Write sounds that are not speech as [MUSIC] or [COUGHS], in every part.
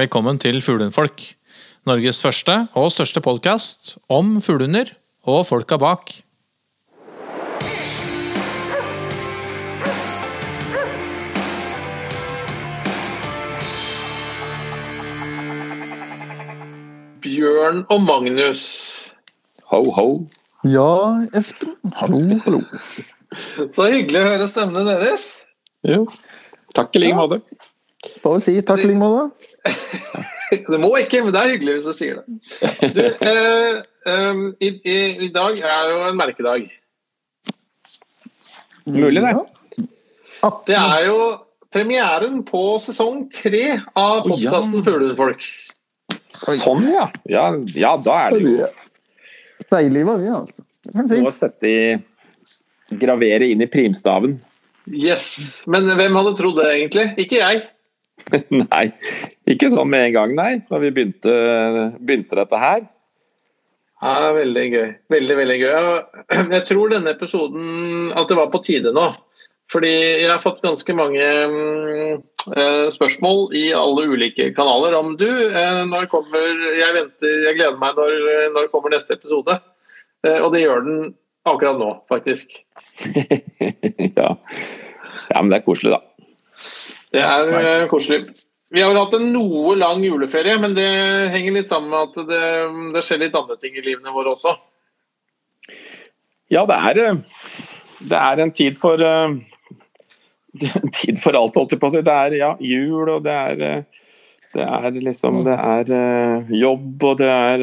Velkommen til Fuglehundfolk. Norges første og største podkast om fuglehunder og folka bak. Bjørn og Magnus. Ho, ho. Ja, Espen. Hallo, hallo. Så hyggelig å høre stemmene deres. Jo. Takk i like måte. Bare si takk i like måte. [LAUGHS] Det må ikke, men det er hyggelig hvis du sier det. Du, eh, um, i, i, I dag er jo en merkedag. Mulig, det. Ja. Det er jo premieren på sesong tre av Å, ja. Fuglefolk. Sånn, ja. ja. Ja, da er det jo Deilig var vi, altså. Det kan å sette i Gravere inn i primstaven. Yes. Men hvem hadde trodd det, egentlig? Ikke jeg. [LAUGHS] nei, ikke sånn med en gang, nei. Da vi begynte, begynte dette her. Ja, veldig gøy. Veldig, veldig gøy. [CLEARS THROAT] Jeg- tror denne episoden at det var på tide nå. Fordi jeg har fått ganske mange mm, eh, spørsmål i alle ulike kanaler om du, eh, når kommer Jeg venter, jeg gleder meg når, når kommer neste episode. Eh, og det gjør den akkurat nå, faktisk. [LAUGHS] ja. ja, men det er koselig, da. Det er eh, koselig. Vi har vel hatt en noe lang juleferie, men det henger litt sammen med at det, det skjer litt andre ting i livene våre også. Ja, det er, eh, det er en tid for eh, [LAUGHS] en tid for alt, holdt jeg på å si. Det er ja, jul, og det er det er liksom Det er jobb, og det er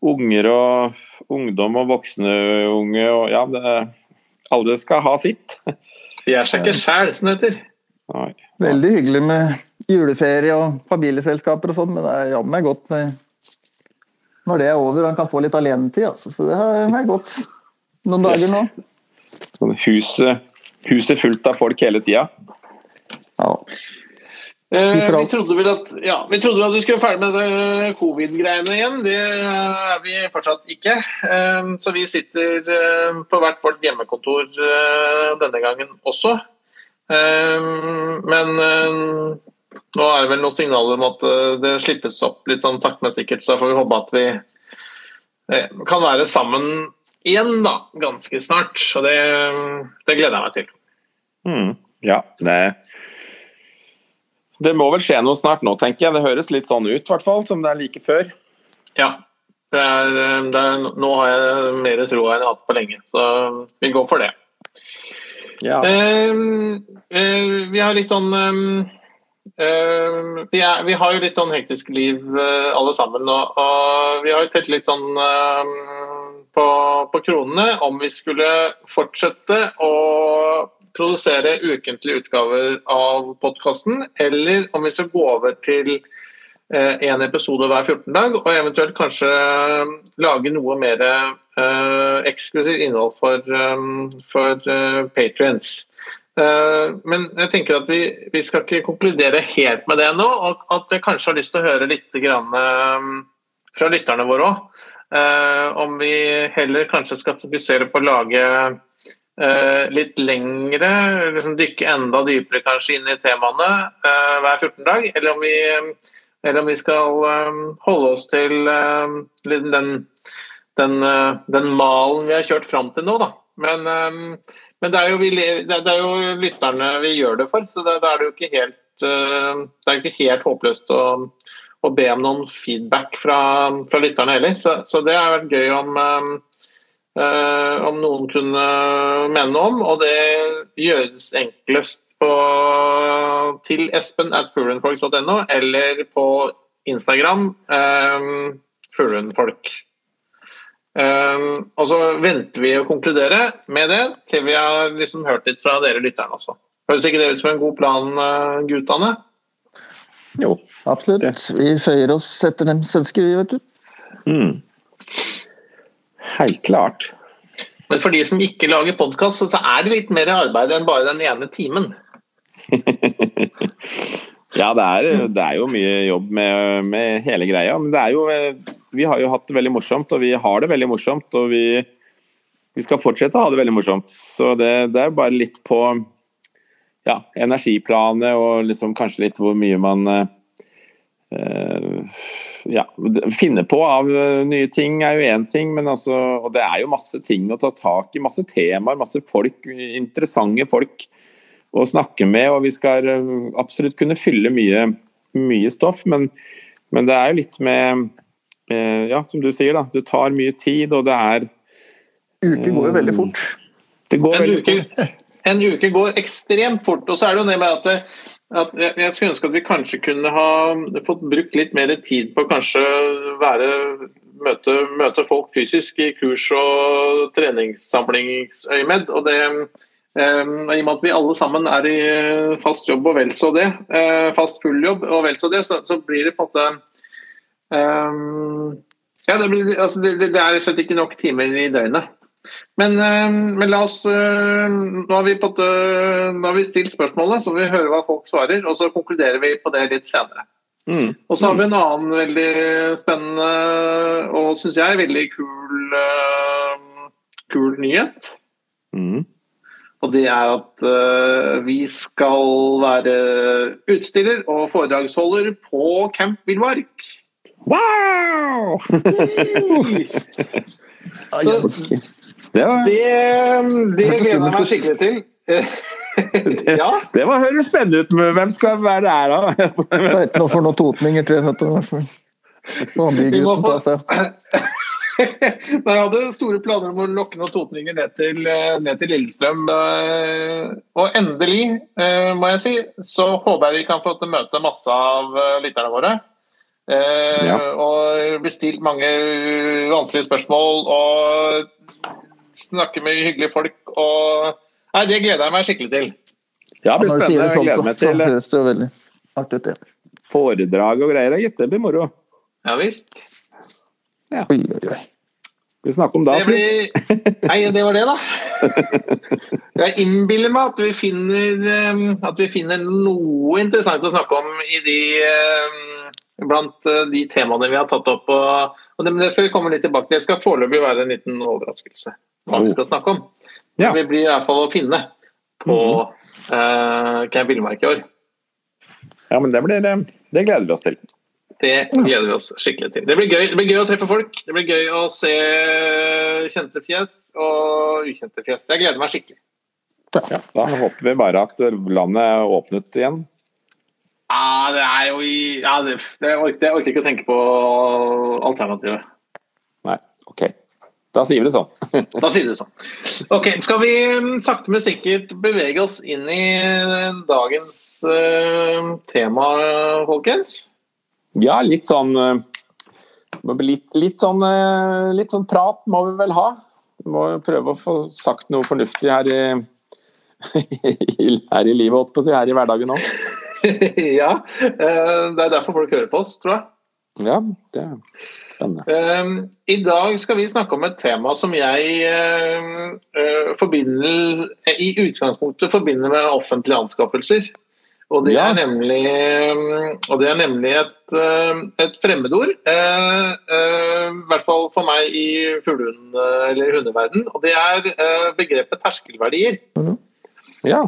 unger og ungdom og voksne unge og Ja, det alle skal ha sitt. Er seg ikke sjæl, som det heter. Nei. Veldig hyggelig med juleferie og familieselskaper og sånn, men det er jammen godt eh, når det er over og han kan få litt alenetid. Altså. Så det har har gått noen dager nå. Sånn huset, huset fullt av folk hele tida. Ja. Eh, vi trodde vel at ja, vi trodde vel at vi skulle være ferdig med covid-greiene igjen. Det er vi fortsatt ikke. Eh, så vi sitter eh, på hvert vårt hjemmekontor eh, denne gangen også. Eh, men eh, nå er det vel noen signaler om at eh, det slippes opp litt sånn sakte, men sikkert. Så får vi håpe at vi eh, kan være sammen igjen da, ganske snart. Og det, det gleder jeg meg til. Mm. Ja, det Det må vel skje noe snart nå, tenker jeg. Det høres litt sånn ut, i som det er like før. Ja. Det er, det er, nå har jeg mer tro enn jeg har hatt på lenge, så vi går for det. Uh, eh, vi har litt sånn um, uh, vi, er, vi har jo litt sånn hektisk liv eh, alle sammen, og, og vi har jo telt litt sånn på, på kronene om vi skulle fortsette å produsere ukentlige utgaver av podkasten, eller om vi skal gå over til én episode hver 14 dag, og eventuelt kanskje lage noe mer eh, eksklusivt innhold for, um, for uh, patrients. Eh, men jeg tenker at vi, vi skal ikke konkludere helt med det nå, og at jeg kanskje har lyst til å høre litt eh, fra lytterne våre òg. om vi heller kanskje skal fokusere på å lage eh, litt lengre, liksom dykke enda dypere kanskje inn i temaene eh, hver 14 dag, eller om vi, eller om vi skal eh, holde oss til eh, den den, eh, den malen vi har kjørt fram til nå, da. Men, eh, men det, er jo vi, det, det er jo lytterne vi gjør det for, så da er det jo ikke helt eh, Det er ikke helt håpløst å, å be om noen feedback fra, fra lytterne heller. Så, så det har vært gøy om om noen kunne mene noe om, og det gjøres enklest på, til espen at fuglenfolk.no eller på Instagram um, fuglenfolk. Um, og så venter vi å konkludere med det til vi har liksom hørt litt fra dere lytterne også. Høres ikke det ut som en god plan, uh, guttene? Jo. Absolutt. Vi føyer oss etter dems ønsker, vi, vet du. Mm. Helt klart. Men for de som ikke lager podkast, så er det litt mer arbeid enn bare den ene timen. [LAUGHS] Ja, det er, det er jo mye jobb med, med hele greia. Men det er jo Vi har jo hatt det veldig morsomt, og vi har det veldig morsomt. Og vi, vi skal fortsette å ha det veldig morsomt. Så det, det er bare litt på ja, energiplanet og liksom kanskje litt hvor mye man eh, ja, finner på av eh, nye ting er jo én ting, men altså Og det er jo masse ting å ta tak i. Masse temaer, masse folk. Interessante folk å snakke med. Og vi skal eh, absolutt kunne fylle mye, mye stoff, men, men det er jo litt med eh, Ja, som du sier, da. Det tar mye tid, og det er Uker går jo veldig fort. Det går En veldig uke, fort. en uke går ekstremt fort. Og så er det jo det med at, det, at jeg, skulle ønske at vi kanskje kunne ha fått brukt litt mer tid på kanskje være møte, møte folk fysisk i kurs og treningssamlingsøyemed. Og det eh, I og med at vi alle sammen er i fast jobb og vel så det, uh, fast full jobb og vel så det, så, så blir det på en måte um, ja, det, blir, altså det, det det er slett ikke nok timer i døgnet. Men, um, men la oss uh, nå, har vi på, en nå har vi stilt spørsmålet, så vi hører hva folk svarer. Og så konkluderer vi på det litt senere. Mm. Og så har vi en annen veldig spennende og syns jeg veldig kul, eh, kul nyhet. Mm. Og det er at uh, vi skal være utstiller og foredragsholder på Camp Villmark. Wow! [LAUGHS] Så- Det var, Det, det gleder jeg meg skikkelig til. [LAUGHS] [LAUGHS] ja. det var, høres spennende ut. men Hvem skal være der da? Det er ikke noe for noen totninger, tror jeg. Blir Vi må gutten få- seg. [LAUGHS] Nei, Jeg hadde store planer om å lokke noen totninger ned til, eh, ned til Lillestrøm. eh, Og endelig, eh, må jeg si, så håper jeg vi kan få til møte masse av lytterne våre. Eh, Ja. Og bli stilt mange vanskelige spørsmål og snakke med hyggelige folk. Og Nei, det gleder jeg meg skikkelig til. Ja, det blir spennende. det Jeg sånn, gleder meg til det veldig artig ut. Ja. foredrag og greier. Gitt, det blir moro. Ja visst. Oi, oi, oi. Vi snakker om da. Det blir... Nei, det var det, da. [LAUGHS] Jeg innbiller meg at vi finner eh, At vi finner noe interessant å snakke om i de eh, blant eh, de temaene vi har tatt opp. Og, og det, men det skal vi komme litt tilbake til. Det skal foreløpig være en liten overraskelse hva vi skal snakke om. Ja. Vi blir i hvert fall å finne på eh, Camp Villmark i år. Ja, men det blir det. Det gleder vi oss til. Det gleder vi oss skikkelig til. Det blir gøy, det blir gøy å treffe folk. Det blir gøy å se kjente fjes og ukjente fjes. Jeg gleder meg skikkelig. Ja, da håper vi bare at landet er åpnet igjen. Ja, det er jo ja, det, det orker, Jeg orker ikke å tenke på alternativet. Nei, OK. Da sier vi det sånn. [LAUGHS] Da sier vi det sånn. Ok, Skal vi mm, sakte, men sikkert bevege oss inn i dagens uh, tema, folkens? Ja, litt sånn eh, litt, litt, sånn, eh, litt sånn prat må vi vel ha. Vi må prøve å få sagt noe fornuftig her i, [LAUGHS] her i livet, holdt på å si. Her i hverdagen òg. [LAUGHS] ja. eh, Det er derfor folk hører på oss, tror jeg. Ja, det er spennende. Um, I dag skal vi snakke om et tema som jeg forbinder, i utgangspunktet forbinder med offentlige anskaffelser. Og det, Ja. er, nemlig, um, og det er nemlig et, um, et fremmedord. Eh, eh, I hvert fall for meg i fuglehund- eller hundeverden. Og det er eh, begrepet terskelverdier. Ja.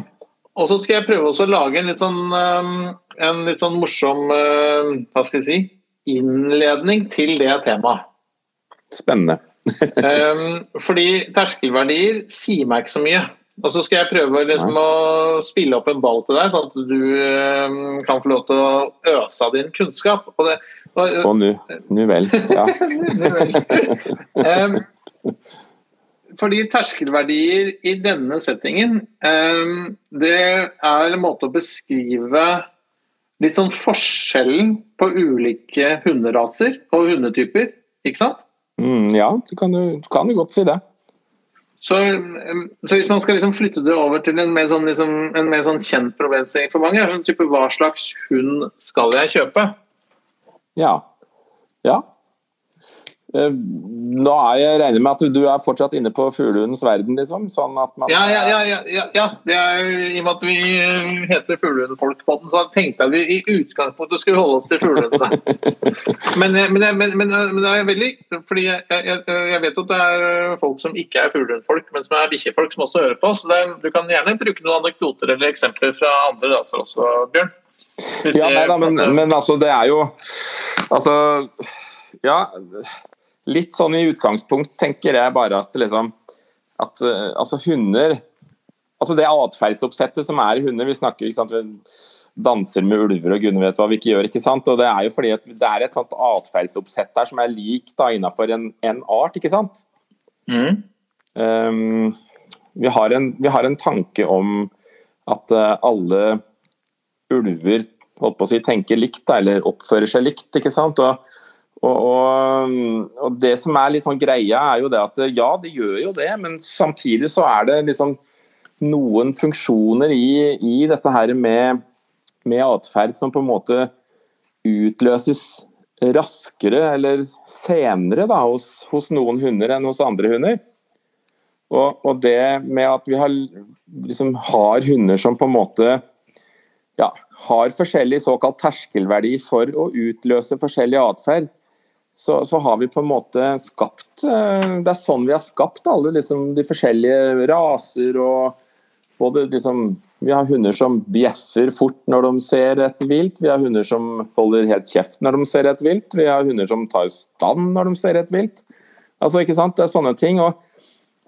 Og så skal jeg prøve også å lage en litt sånn, um, en litt sånn morsom hva skal vi si, innledning til det temaet. Spennende. [LAUGHS] Fordi terskelverdier sier meg ikke så mye. Og så skal jeg prøve liksom å spille opp en ball til deg, sånn at du um, kan få lov til å øse av din kunnskap. Og det, og, Og nu, nu vel. [LAUGHS] Ja. um, fordi terskelverdier i denne settingen, um, det er en måte å beskrive litt sånn forskjellen på ulike hunderaser og hundetyper, ikke sant? Mm, ja, du kan jo du kan jo godt si det. Så, så hvis man skal liksom flytte det over til en mer sånn, liksom, en mer sånn kjent problemstilling for mange, er sånn type hva slags hund skal jeg kjøpe? Ja. Ja. Eh, Nå er jeg regner med at du er fortsatt inne på fuglehundens verden, liksom? Sånn at man Ja, ja, ja. ja, ja, er, I og med at vi uh, heter Fuglehundfolkpodden, så tenkte jeg vi i utgangspunktet skulle holde oss til fuglehundene. [LAUGHS] Men, eh, men, men, men, men det er veldig fordi jeg, jeg, jeg vet at det er folk som ikke er fuglehundfolk, men som er bikkjefolk, som også hører på. Så er, du kan gjerne bruke noen anekdoter eller eksempler fra andre raser også, Bjørn. Ja, nei da, men, men altså, det er jo Altså, ja Litt sånn i utgangspunkt tenker jeg bare at liksom At uh, altså hunder Altså det atferdsoppsettet som er i hunder Vi snakker ikke sant, vi danser med ulver og gudene vet hva vi ikke gjør. ikke sant, og Det er jo fordi at det er et sånt atferdsoppsett der som er lik da innenfor en, en art. ikke sant? Mm. Um, vi, har en, vi har en tanke om at uh, alle ulver holdt på å si, tenker likt eller oppfører seg likt. ikke sant? Og, og, og, og, det som er litt sånn greia, er jo det at ja, de gjør jo det, men samtidig så er det liksom noen funksjoner i, i dette her med, med atferd som på en måte utløses raskere eller senere da, hos, hos noen hunder enn hos andre hunder. Og, og, det med at vi har, liksom, har hunder som på en måte ja, har forskjellig såkalt terskelverdi for å utløse forskjellig atferd, så, så, har vi på en måte skapt eh, Det er sånn vi har skapt alle liksom, de forskjellige raser og både liksom Vi har hunder som bjeffer fort når de ser et vilt, vi har hunder som holder helt kjeft når de ser et vilt, vi har hunder som tar stand når de ser et vilt. Altså, ikke sant? Det er sånne ting. og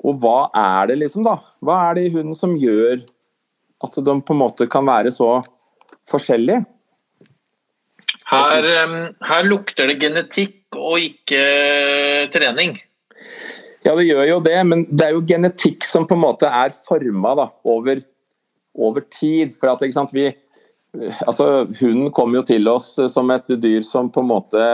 og hva er det liksom, da? Hva er det i hunden som gjør at de på en måte kan være så forskjellige? Her, her lukter det genetikk og ikke trening. Ja, det gjør jo det, men det er jo genetikk som på en måte er forma over, over, tid. For at, sant, vi, altså, Hunden kom jo til oss som et dyr som på en måte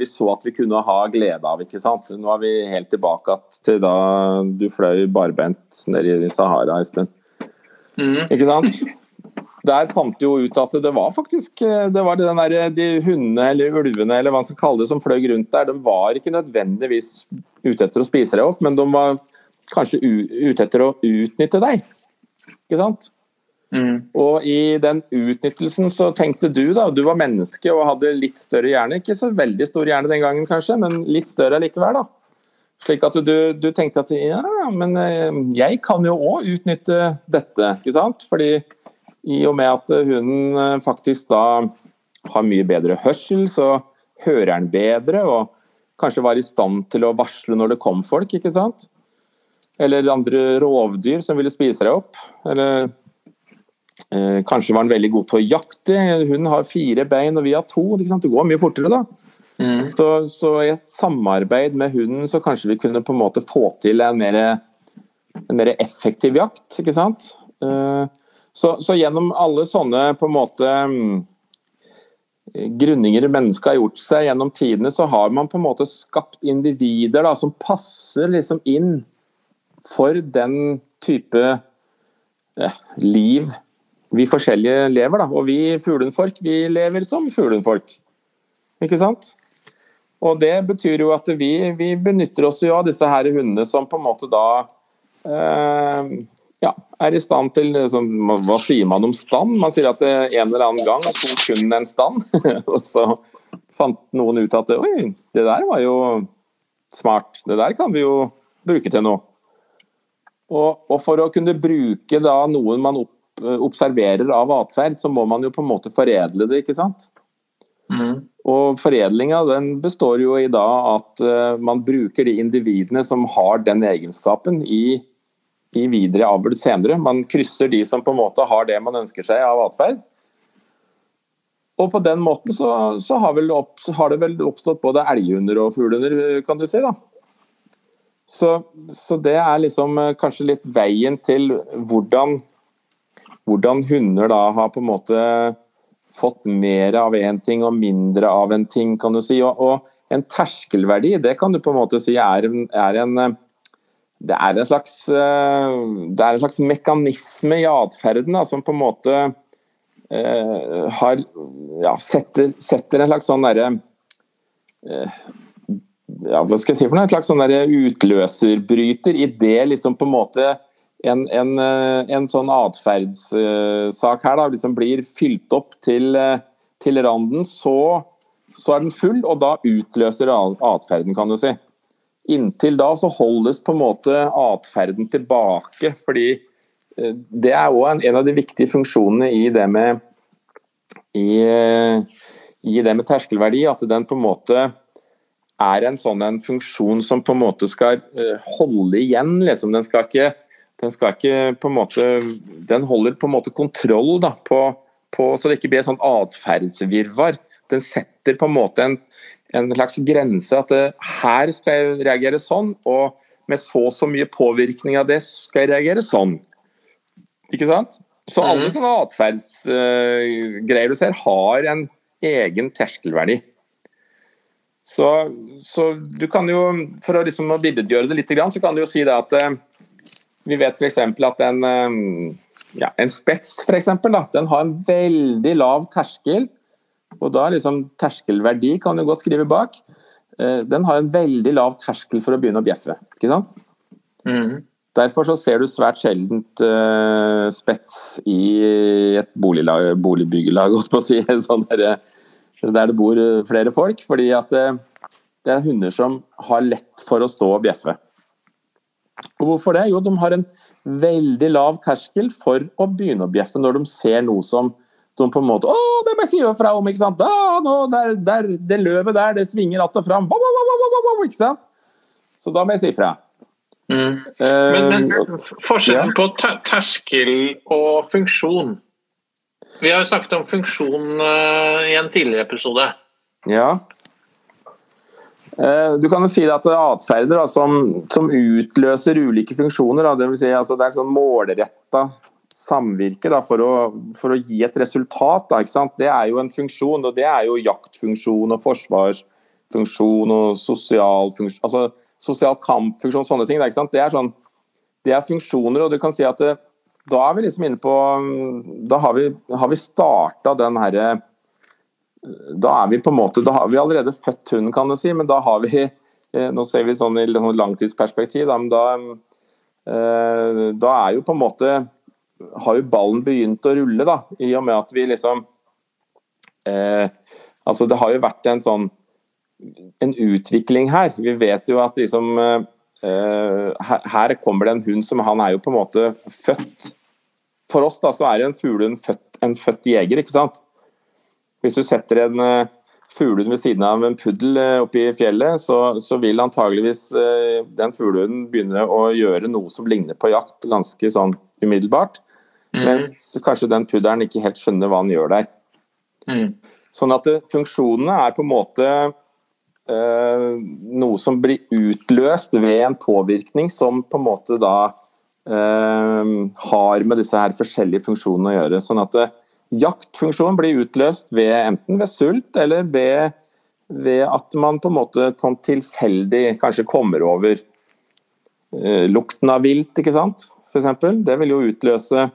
vi så at vi kunne ha glede av. ikke sant? Nå er vi helt tilbake til da du fløy barbent nede i Sahara, Espen. Mm. Ikke sant? Der fant de jo ut at det var faktisk det var den der, de hundene eller ulvene eller hva man skal kalle det som fløy rundt der, de var ikke nødvendigvis ute etter å spise deg opp, men de var kanskje ute etter å utnytte deg. Ikke sant? Mm. Og i den utnyttelsen så tenkte du da, du var menneske og hadde litt større hjerne. Ikke så veldig stor hjerne den gangen kanskje, men litt større likevel. da. Slik at du, du tenkte at ja, men eh, jeg kan jo òg utnytte dette. ikke sant? Fordi i og med at hunden eh, faktisk da har mye bedre hørsel, så hører den bedre og kanskje var i stand til å varsle når det kom folk, ikke sant? Eller andre rovdyr som ville spise deg opp. Eller Eh, kanskje var han veldig god til å jakte. Hun har fire bein og vi har to. Det går mye fortere da. Mm. Så, så, i et samarbeid med hunden så kanskje vi kunne på en måte få til en mer, en mer effektiv jakt. ikke sant? Eh, så, så, gjennom alle sånne på en måte mm, grunninger mennesket har gjort seg gjennom tidene, så har man på en måte skapt individer da, som passer liksom inn for den type eh, liv vi forskjellige lever. Da. Og vi fuglenfolk, vi lever som fuglenfolk. Ikke sant? Og det betyr jo at vi, vi benytter oss jo av disse her hundene som på en måte da eh, ja, er i stand til liksom, Hva sier man om stand? Man sier at en eller annen gang tok hunden en stand, [LAUGHS] og så fant noen ut at oi, det der var jo smart. Det der kan vi jo bruke til noe. Og, og for å kunne bruke da noen man opp Eh, observerer av atferd, så må man jo på en måte foredle det, ikke sant. Mm. Og foredlinga den består jo i da at uh, man bruker de individene som har den egenskapen i, i videre avl senere. Man krysser de som på en måte har det man ønsker seg av atferd. Og på den måten så, så har, opp, har, det vel oppstått både elghunder og fuglehunder, kan du si. da. Så, så, det er liksom uh, kanskje litt veien til hvordan hvordan hunder da har på en måte fått mer av én ting og mindre av en ting, kan du si. Og, og, en terskelverdi, det kan du på en måte si er, er en det er, en slags, det er en slags mekanisme i atferden som på en måte eh, har ja, setter, setter, en slags sånn derre eh, ja, hva skal jeg si for noe? En slags sånn utløserbryter i det liksom på en måte en, en, eh, en sånn atferdssak her da, liksom blir fylt opp til, eh, til randen, så, så, er den full, og da utløser atferden, kan du si. Inntil da så holdes på en måte atferden tilbake, fordi eh, det er òg en, av de viktige funksjonene i det med i, i det med terskelverdi, at den på en måte er en sånn en funksjon som på en måte skal eh, holde igjen. Liksom. Den skal ikke den skal ikke på en måte Den holder på en måte kontroll da, på, på, så det ikke blir et sånt atferdsvirvar. Den setter på en måte en, en slags grense. At det, her skal jeg reagere sånn, og med så og så mye påvirkning av det skal jeg reagere sånn. Ikke sant? Så alle sånne atferdsgreier du ser, har en egen terskelverdi. Så, så, du kan jo, for å liksom billedgjøre det litt, så kan du jo si det at uh, vi vet f.eks. at en, ja, en spets for eksempel, da, den har en veldig lav terskel. Og da liksom terskelverdi kan du godt skrive bak. Eh, den har en veldig lav terskel for å begynne å bjeffe. ikke sant? Mm. Derfor så ser du svært sjeldent uh, spets i et boliglag, boligbyggelag, [LAUGHS] si, sånn der, der, det bor flere folk. Fordi at uh, det er hunder som har lett for å stå og bjeffe. Og hvorfor det? Jo, de har en veldig lav terskel for å begynne å bjeffe når de ser noe som de på en måte Å, det må jeg si fra om! ikke sant? Da, nå, der, der, det løvet der, det svinger att og fram. Ikke sant? Så da må jeg si fra. Mm. Uh, men, men, forskjellen ja. på terskel og funksjon Vi har jo snakket om funksjon uh, i en tidligere episode. Ja. Uh, du kan jo si at det er atferder som, som, utløser ulike funksjoner, da, det, vil si, altså, det er sånn målretta samvirke da, for, å, for, å, gi et resultat. Da, det er jo en funksjon, og det er jo jaktfunksjon og forsvarsfunksjon og sosial, funksjon, altså, sosial kampfunksjon, sånne ting. Da, det, er sånn, det er funksjoner, og du kan si at det, da er vi liksom inne på Da har vi, har vi starta den herre da er vi på en måte, da har vi allerede født hunden, kan du si, men da har vi eh, Nå ser vi sånn i sånn langtidsperspektiv, da, men da, eh, da er jo på en måte Har jo ballen begynt å rulle, da, i og med at vi liksom eh, Altså, det har jo vært en sånn en utvikling her. Vi vet jo at liksom eh, her, her, kommer det en hund som Han er jo på en måte født For oss da, så er en fuglehund født, en født jeger, ikke sant? Hvis du setter en eh, fuglehund ved siden av en puddel uh, oppe i fjellet, så, så vil antageligvis uh, den fuglehunden begynne å gjøre noe som ligner på jakt, ganske sånn umiddelbart. Mm. Mens kanskje den pudderen ikke helt skjønner hva han gjør der. Mm. Sånn at funksjonene er på en måte noe som blir utløst ved en påvirkning som på en måte da har med disse her forskjellige funksjonene å gjøre. Sånn at jaktfunksjonen blir utløst ved, enten ved sult eller ved, ved, at man på en måte sånn tilfeldig kanskje kommer over eh, lukten av vilt, ikke sant, f.eks. Det vil jo utløse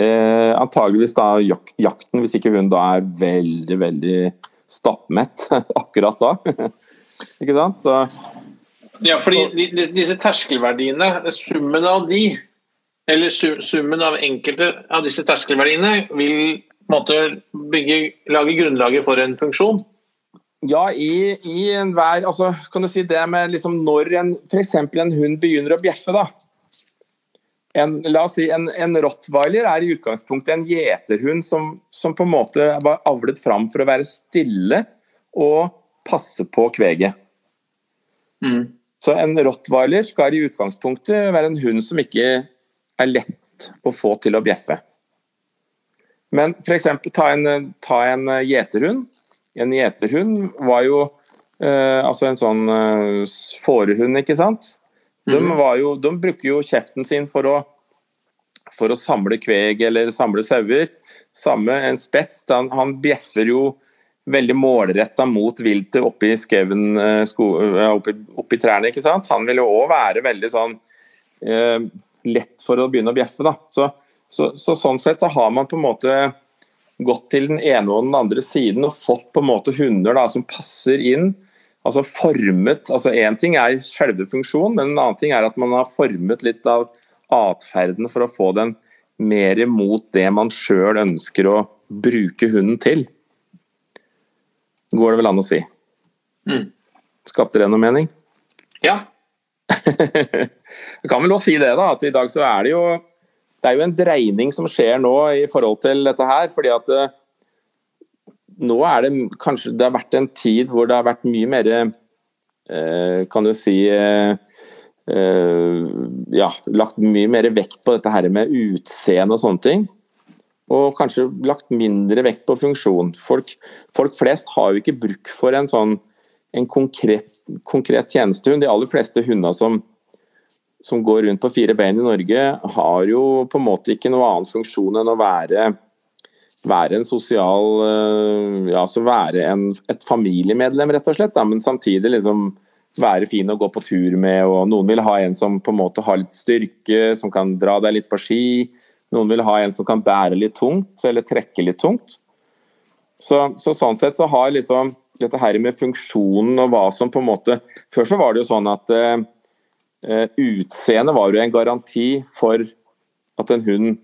eh, antageligvis da jak jakten, hvis ikke hun da er veldig, veldig stappmett [LAUGHS] akkurat da. [LAUGHS] ikke sant? Så ja, fordi disse terskelverdiene, summen av de eller summen av enkelte av disse terskelverdiene vil på en måte bygge, lage grunnlaget for en funksjon? Ja, i, i enhver altså, Kan du si det med liksom når en f.eks. en hund begynner å bjeffe, da. En, la oss si en, en rottweiler er i utgangspunktet en gjeterhund som, som, på en måte var avlet fram for å være stille og passe på kveget. Mm. Så en rottweiler skal i utgangspunktet være en hund som ikke er lett å få til å bjeffe. Men f.eks. ta en, ta en gjeterhund. En gjeterhund var jo eh, altså en sånn eh, fårehund, ikke sant. De, mhm. jo, de, bruker jo kjeften sin for å, for å samle kveg eller samle sauer. Samme en spets, han, han bjeffer jo veldig målretta mot viltet oppi skauen, eh, oppi, oppi, trærne. ikke sant? Han vil jo òg være veldig sånn eh, lett for å begynne å bjeffe. Da. Så, så, så, sånn sett så har man på en måte gått til den ene og den andre siden og fått på en måte hunder da, som passer inn. Altså formet altså Én ting er selve funksjonen, men en annen ting er at man har formet litt av atferden for å få den mer imot det man sjøl ønsker å bruke hunden til. Går det vel an å si. Mm. Skapte det noe mening? Ja, [LAUGHS] Vi kan vel også si det, da, at i dag så er det jo det er jo en dreining som skjer nå i forhold til dette her. fordi at eh, nå er det kanskje Det har vært en tid hvor det har vært mye mer eh, Kan du si eh, eh, Ja, lagt mye mer vekt på dette her med utseende og sånne ting. Og kanskje lagt mindre vekt på funksjon. Folk, folk flest har jo ikke bruk for en sånn en konkret, konkret tjenestehund. De aller fleste hundene som, som går rundt på fire bein i Norge, har jo på en måte ikke noe annen funksjon enn å være være en sosial Ja, altså være en, et familiemedlem, rett og slett. Da, men samtidig liksom være fin å gå på tur med. og Noen vil ha en som på en måte har litt styrke, som kan dra deg litt på ski. Noen vil ha en som kan bære litt tungt, eller trekke litt tungt. Så, så sånn sett så har liksom dette her med funksjonen og hva som på en måte Før så var det jo sånn at uh, utseendet var jo en garanti for at en hund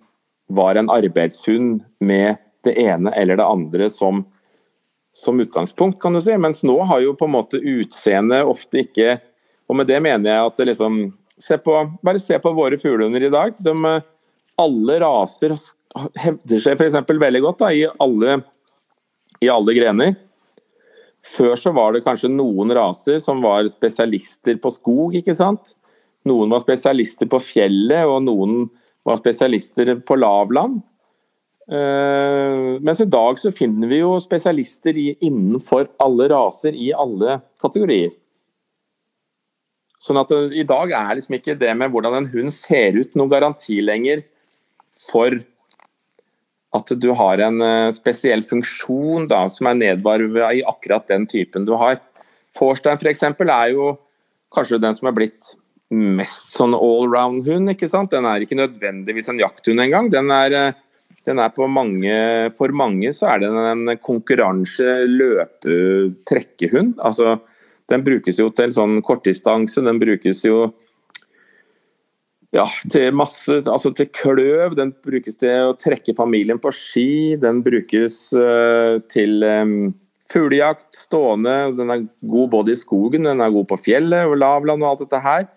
var en arbeidshund med det ene eller det andre som, som utgangspunkt, kan du si. Mens nå har jo på en måte utseendet ofte ikke Og med det mener jeg at det liksom se på, Bare se på våre fuglehunder i dag. De, alle raser hevder seg f.eks. veldig godt da, i, alle, i alle grener. Før så var det kanskje noen raser som var spesialister på skog, ikke sant. Noen var spesialister på fjellet, og noen var spesialister på lavland. Uh, mens i dag så finner vi jo spesialister innenfor alle raser i alle kategorier. Sånn at uh, I dag er liksom ikke det med hvordan en hund ser ut noen garanti lenger for at du har en uh, spesiell funksjon da, som er nedvarvet i akkurat den typen du har. Forstein f.eks. er jo kanskje den som er blitt mest sånn allround-hund. ikke sant? Den er ikke nødvendigvis en jakthund engang. Den er, eh, den er på mange, for mange så er den en konkurranse løpe trekkehund. Altså, den brukes jo til sånn kortdistanse, den brukes jo ja, til masse, altså til kløv. Den brukes til å trekke familien på ski. Den brukes uh, til um, fuglejakt, stående. Den er god både i skogen, den er god på fjellet og lavland og alt dette her.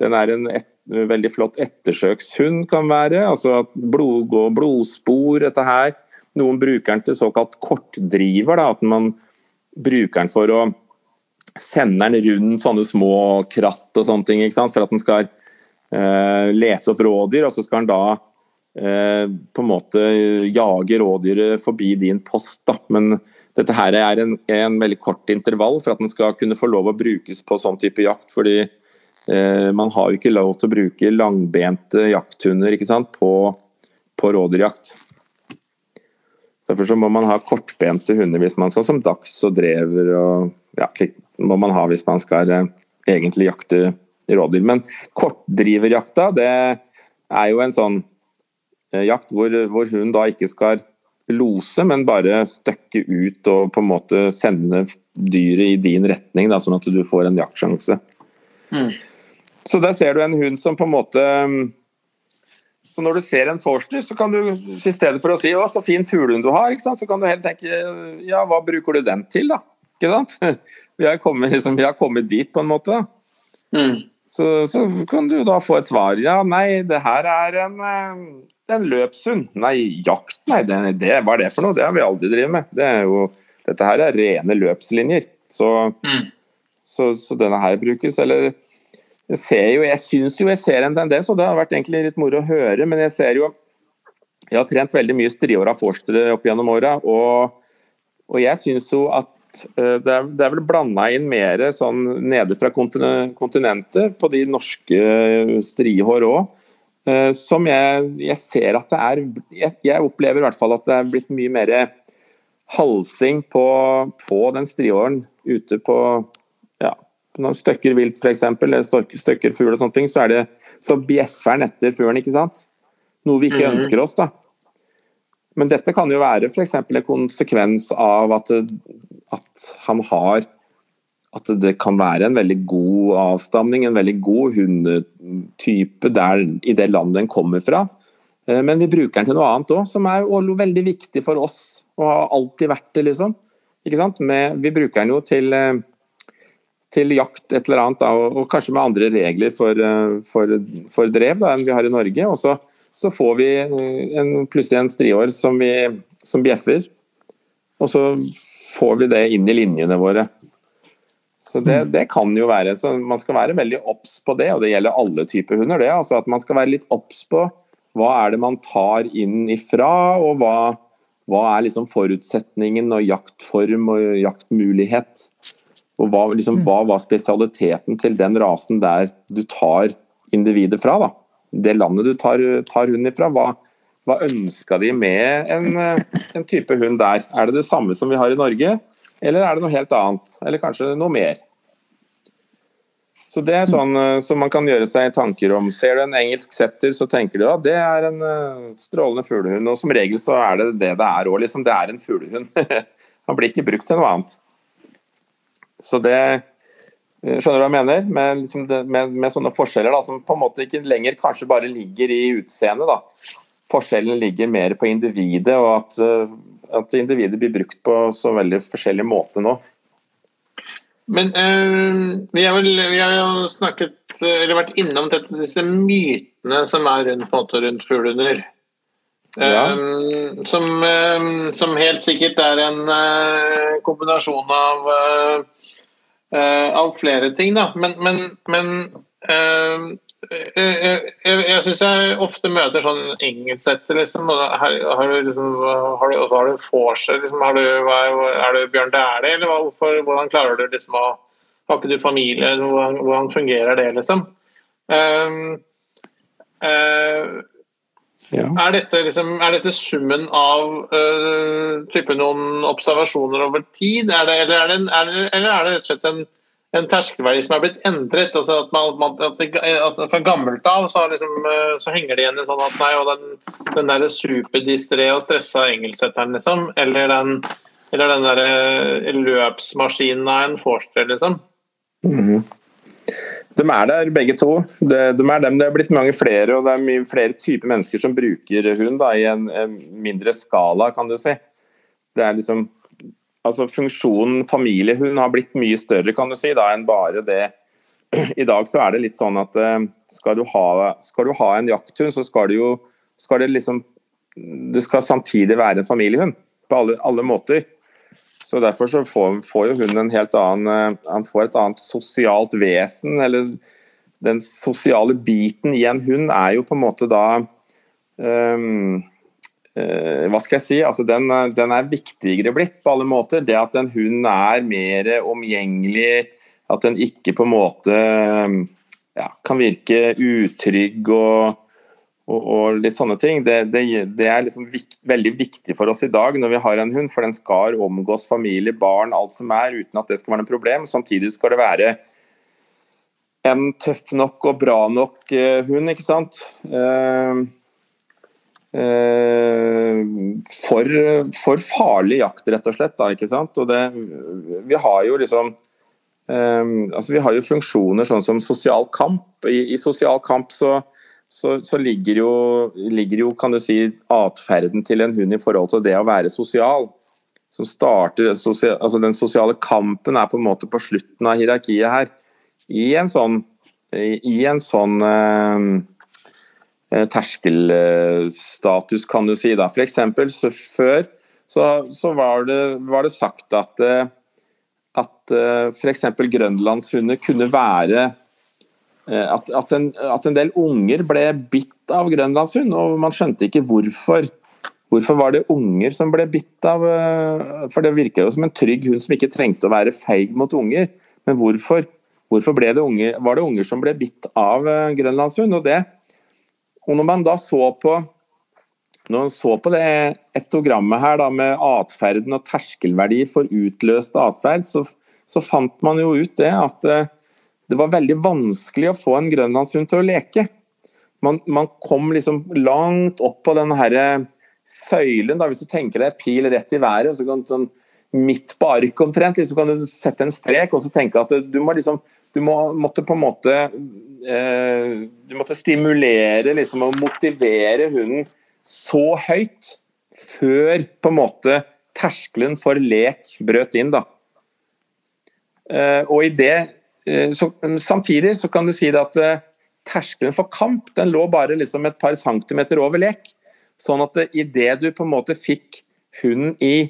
Den er en et, veldig flott ettersøkshund, kan være. altså blod, Gå blodspor, dette her. Noen bruker den til såkalt kortdriver. Da, at man bruker den for å sende den rundt sånne små kratt og sånne ting. For at den skal eh, lete opp rådyr, og så skal den da eh, på en måte jage rådyret forbi din post. Da. Men dette her er en, en, veldig kort intervall for at den skal kunne få lov å brukes på sånn type jakt. fordi man har jo ikke lov til å bruke langbente jakthunder på, på rådyrjakt. Derfor så må man ha kortbente hunder hvis man skal som dags og drever. og ja, må man ha hvis man skal eh, egentlig jakte rådyr. Men kortdriverjakta det er jo en sånn eh, jakt hvor, hvor hun da ikke skal lose, men bare støkke ut og på en måte sende dyret i din retning, da, sånn at du får en jaktsjanse. Mm. Så der ser du en hund som på en måte Så når du ser en forster, så kan du i stedet for å si 'å, så fin fuglehund du har', så kan du helt tenke 'ja, hva bruker du den til', da? Ikke sant? [LAUGHS] Vi har kommet, liksom, vi har kommet dit, på en måte. Mm. Så, så, kan du da få et svar. Ja, nei, det her er en, eh, en løpshund. Nei, jakt, nei, det, det, hva er det for noe? Det har vi aldri drevet med. Det jo, dette her er rene løpslinjer. Så, mm. så, så denne her brukes, eller jeg ser jo, jeg syns jo jeg ser en tendens, og det har vært egentlig litt moro å høre, men jeg ser jo Jeg har trent veldig mye striåra forstere opp gjennom åra, og, og, jeg syns jo at uh, det, er, det er, vel blanda inn mer sånn nede fra kontinentet på de norske strihår òg. Eh, som jeg, jeg, ser at det er jeg, jeg, opplever i hvert fall at det er blitt mye mer halsing på, på den strihåren ute på når støkker vilt f.eks., eller støkker fugl og sånne ting, så, er det, så bjeffer den etter fuglen, ikke sant? Noe vi ikke mm. ønsker oss, da. Men dette kan jo være f.eks. en konsekvens av at, at, han har At det kan være en veldig god avstamning, en veldig god hundetype der, i det landet den kommer fra. Eh, men vi bruker den til noe annet òg, som er veldig viktig for oss. Og har alltid vært det, liksom. Ikke sant? Med, vi bruker den jo til eh, til jakt et eller annet, da, og, og, kanskje med andre regler for, eh, for, for drev da, enn vi har i Norge. Og så, så får vi en, plutselig en striår som, vi, som bjeffer. Og så får vi det inn i linjene våre. Så det, det, kan jo være, så Man skal være veldig obs på det, og det gjelder alle typer hunder. det, altså At man skal være litt obs på hva er det man tar inn ifra, og hva, hva er liksom forutsetningen og jaktform og jaktmulighet. Og hva, liksom, hva var spesialiteten til den rasen der du tar individet fra? da? Det landet du tar, tar hunden ifra. Hva, hva ønska de med en, en type hund der? Er det det samme som vi har i Norge, eller er det noe helt annet? Eller kanskje noe mer? Så Det er sånn eh, som man kan gjøre seg tanker om. Ser du en engelsk setter, så tenker du at det er en uh, strålende fuglehund. Og som regel så er det det det er òg. Liksom, det er en fuglehund. [LAUGHS] Han blir ikke brukt til noe annet. Så det eh, Skjønner du hva jeg mener? Med, liksom det, med, med, sånne forskjeller da, som på en måte ikke lenger kanskje bare ligger i utseendet. da. Forskjellen ligger mer på individet, og at, at individet blir brukt på så veldig forskjellig måte nå. Men øh, vi, har vel, vi har jo snakket, eller vært innom disse mytene som er rundt, på rundt fuglehunder. Ja. Um, som, um, som, helt sikkert er en uh, kombinasjon av, uh, av flere ting, da. Men, men, men jeg, jeg, jeg syns jeg ofte møter sånn engelsksetter, liksom. Har, har, du liksom, har du, har du forse, liksom, har du, er du Bjørn Dæhlie, eller hvorfor, hvordan klarer du liksom å Har ikke du familie? Hvordan fungerer det, liksom? Um, uh, ja. er, dette, liksom, er, dette, summen av uh, noen observasjoner over tid, er det, eller, er det, er det, eller er det rett og slett en en terskelverdi som er blitt endret. altså at, man, at, at Fra gammelt av så, liksom, uh, så, henger det igjen i sånn at nei, og den, den der superdistré og stressa engelsetteren, liksom, eller den, eller den der eh, løpsmaskinen av en Forster, liksom. Mm -hmm. De er der begge to. De, de, er dem. Det er blitt mange flere, og det er mye flere typer mennesker som bruker hund da, i en, en mindre skala, kan du si. Det er liksom altså funksjonen familiehund har blitt mye større kan du si, da, enn bare det. I dag så er det litt sånn at uh, skal, du ha, skal, du ha, en jakthund, så skal du jo skal det liksom Du skal samtidig være en familiehund på alle, alle måter. Så Derfor så får, får, jo hunden en helt annen uh, Han får et annet sosialt vesen. eller Den sosiale biten i en hund er jo på en måte da um, Uh, hva skal jeg si, altså den, den, er viktigere blitt på alle måter. Det at en hund er mer omgjengelig, at den ikke på en måte ja, kan virke utrygg og, og, og litt sånne ting. Det, det, det er liksom vikt, veldig viktig for oss i dag når vi har en hund, for den skal omgås familie, barn, alt som er, uten at det skal være noe problem. Samtidig skal det være en tøff nok og bra nok uh, hund, ikke sant. Uh, Eh, for, for, farlig jakt, rett og slett. Da, ikke sant? Og det, vi har jo liksom um, altså Vi har jo funksjoner sånn som sosial kamp. I, i sosial kamp så, så, så ligger, jo, ligger, jo, kan du si, atferden til en hund i forhold til det å være sosial. Som starter, altså Den sosiale kampen er på en måte på slutten av hierarkiet her. I en sånn, i, en sånn um, Eh, terskelstatus, kan du si. da. For eksempel, så før så, så var, det, var, det, sagt at, eh, at eh, f.eks. grønlandshunder kunne være at, at, en, at, en, del unger ble bitt av grønlandshund, og man skjønte ikke hvorfor. Hvorfor var det unger som ble bitt av For det virka jo som en trygg hund som ikke trengte å være feig mot unger. Men hvorfor, hvorfor det unge, var det unger som ble bitt av grønlandshund? Og det, og når man da så på når man så på det etogrammet her da, med atferden og terskelverdi for utløst atferd, så, så, fant man jo ut det at det var veldig vanskelig å få en grønlandshund til å leke. Man, man kom liksom langt opp på den herre søylen, da, hvis du tenker deg pil rett i været, og så kan du sånn midt på arket omtrent, liksom kan du sette en strek og så tenke at du må liksom du må, måtte på en måte eh, Du måtte stimulere liksom, og motivere hunden så høyt før på en måte terskelen for lek brøt inn. da. Eh, og i det så, Samtidig så kan du si at eh, terskelen for kamp den lå bare liksom et par centimeter over lek. Sånn at eh, idet du på en måte fikk hunden i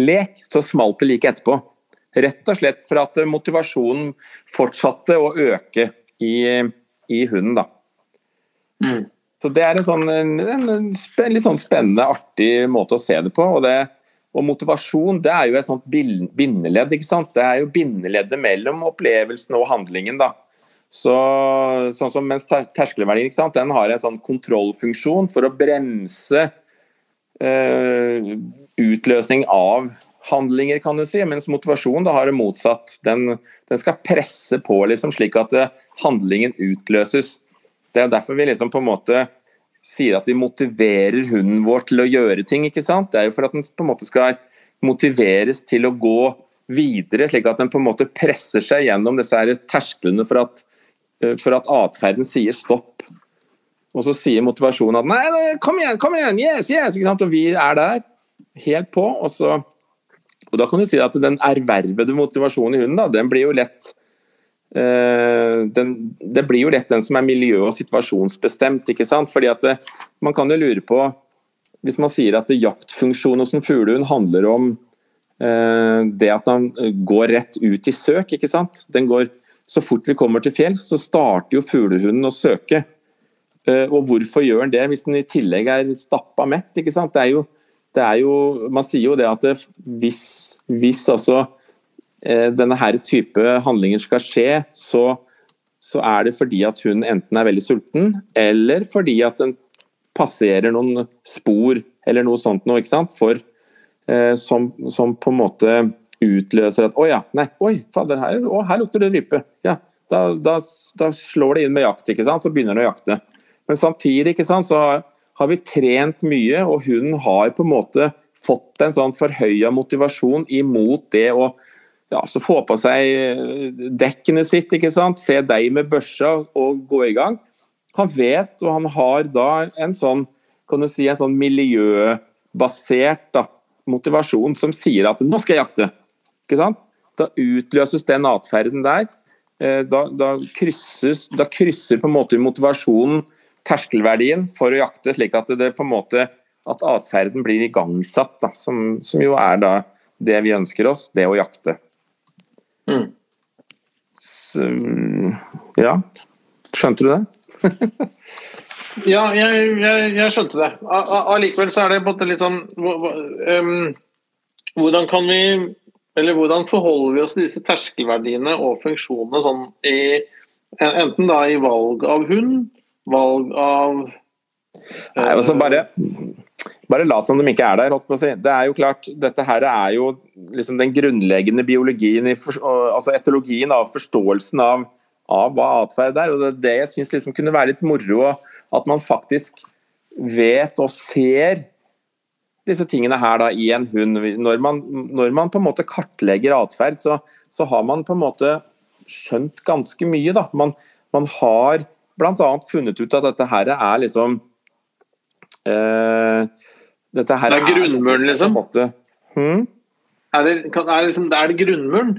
lek, så smalt det like etterpå. Rett og slett for at motivasjonen fortsatte å øke i, i hunden. da. Mm. Så Det er en, sånn, en, en, en, litt sånn spennende, artig måte å se det på. Og, det, og motivasjon det er jo et sånt bindeledd. ikke sant? Det er jo bindeleddet mellom opplevelsen og handlingen. da. Så, sånn som Mens ter- terskelverdien ikke sant? Den har en sånn kontrollfunksjon for å bremse eh, utløsning av handlinger, kan du si. Mens motivasjon da har det motsatt. Den, den skal presse på liksom, slik at eh, handlingen utløses. Det er derfor vi liksom på en måte sier at vi motiverer hunden vår til å gjøre ting. ikke sant? Det er jo for at den på en måte skal motiveres til å gå videre, slik at den på en måte presser seg gjennom disse her tersklene for at, eh, for at atferden sier stopp. Og så sier motivasjonen at nei, kom igjen, kom igjen, yes, yes, ikke sant? Og vi er der, helt på. Og, så, og da kan du si at den ervervede motivasjonen i hunden, da, den blir jo lett den, det blir jo lett den som er miljø- og situasjonsbestemt. ikke sant? Fordi at det, Man kan jo lure på Hvis man sier at jaktfunksjonen hos en fuglehund handler om eh, det at den går rett ut i søk. ikke sant? Den går, Så fort vi kommer til fjells, så starter jo fuglehunden å søke. Eh, og hvorfor gjør den det hvis den i tillegg er stappa mett? ikke sant? Det er jo, det er jo, man sier jo det at det, hvis, hvis altså eh, denne her type handlinger skal skje, så, så er det fordi at hun enten er veldig sulten, eller fordi at den passerer noen spor eller noe sånt noe, ikke sant? For, eh, som, som på en måte utløser at Å ja, nei, oi, fader, her, å, her lukter det rype. Ja, da, da, da slår det inn med jakt, ikke sant? så begynner den å jakte. Men samtidig ikke sant, så har, har vi trent mye, og hunden har på en måte fått en sånn forhøya motivasjon imot det å ja, så få på seg eh, dekkene sitt, ikke sant? se deg med børsa og gå i gang. Han vet, og han har da en sånn kan du si, en sånn miljøbasert da, motivasjon som sier at 'nå skal jeg jakte'. Ikke sant? Da utløses den atferden der. Eh, Da, da, krysses, da krysser på en måte motivasjonen terskelverdien for å jakte, slik at det på en måte at atferden blir igangsatt, da, som, som jo er da det vi ønsker oss, det å jakte. Mm. Så, ja, skjønte du det? [LAUGHS] Ja, jeg, jeg, jeg skjønte det. Allikevel så er det på en måte litt sånn um, Hvordan kan vi Eller hvordan forholder vi oss til disse terskelverdiene og funksjonene sånn i Enten da i valg av hund, valg av Nei, altså bare, bare la som de ikke er der. holdt på å si. Det er jo klart, Dette her er jo liksom den grunnleggende biologien, altså etologien av forståelsen av, av hva atferd er. og Det er det jeg syns liksom kunne være litt moro, at man faktisk vet og ser disse tingene her da i en hund. Når man, når man på en måte kartlegger atferd, så, så har man på en måte skjønt ganske mye. da. Man, man har bl.a. funnet ut at dette her er liksom eh, dette her Det er grunnmuren, liksom? på måte- Hm? Er det, kan, er det, liksom, er det grunnmuren?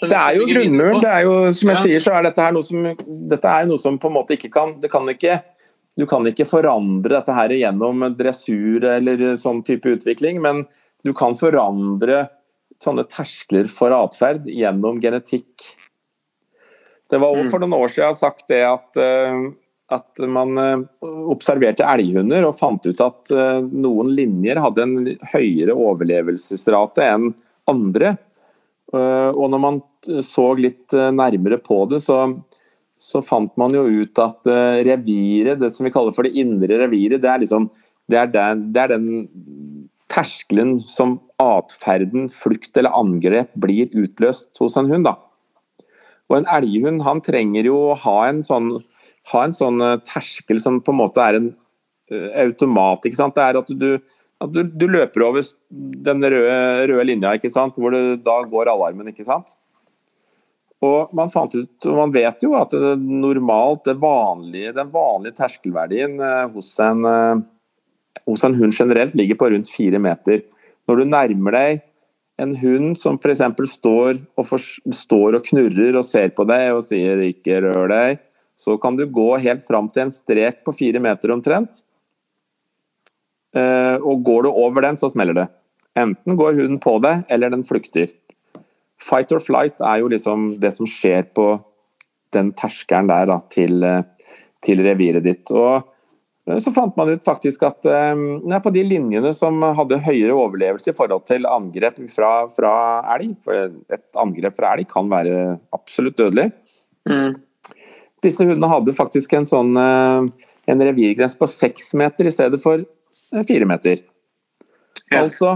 Det er jo grunnmuren. Det er jo, som jeg Ja. sier, så er dette her noe som Dette er noe som på en måte ikke kan Det kan ikke Du kan ikke forandre dette her gjennom dressur eller sånn type utvikling, men du kan forandre sånne terskler for atferd gjennom genetikk. Det var også Mm. for noen år siden jeg har sagt det at, eh, at man eh, observerte elghunder og fant ut at eh, noen linjer hadde en høyere overlevelsesrate enn andre. Eh, Og når man så litt nærmere på det, så, så fant man jo ut at reviret, det som vi kaller for det indre reviret, det er liksom det er den, det er den terskelen som atferden, flukt eller angrep blir utløst hos en hund. da. Og en elghund han trenger jo å ha en sånn, ha en sånn eh, terskel som på en måte er en eh, automat. ikke sant? Det er at du, at du, du løper over den røde, røde linja, ikke sant? hvor det, da går alarmen. ikke sant? Og man fant ut, og man vet jo at det normalt, det vanlige, den vanlige terskelverdien eh, hos en, eh, hos en hund generelt ligger på rundt fire meter. Når du nærmer deg en hund som f.eks. Står, står og knurrer og ser på deg og sier 'ikke rør deg', så kan du gå helt fram til en strek på fire meter omtrent. Eh, Og går du over den, så smeller det. Enten går hunden på deg, eller den flykter. Fight or flight er jo liksom det som skjer på den terskelen der da, til, eh, til reviret ditt. Og eh, så fant man ut faktisk at nei, på de linjene som hadde høyere overlevelse i forhold til angrep fra, fra elg, for et angrep fra elg kan være absolutt dødelig, Mm. Disse hundene hadde faktisk en sånn en revirgrense på seks meter i stedet for fire meter. Ja. Altså,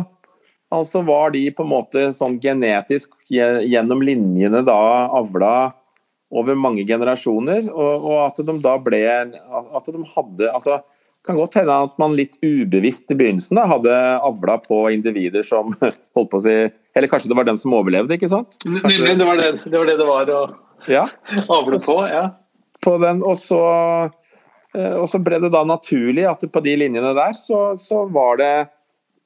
altså var de på en måte sånn genetisk gjennom linjene da avla over mange generasjoner, og, og at de da ble At de hadde altså kan godt hende at man litt ubevisst i begynnelsen da, hadde avla på individer som [LAUGHS] holdt på å si Eller kanskje det var dem som overlevde, ikke sant? Nemlig, det var det det var det, det var å Ja, avle på. ja. På den, og så, eh, og så ble det da naturlig at på de linjene der så, så var det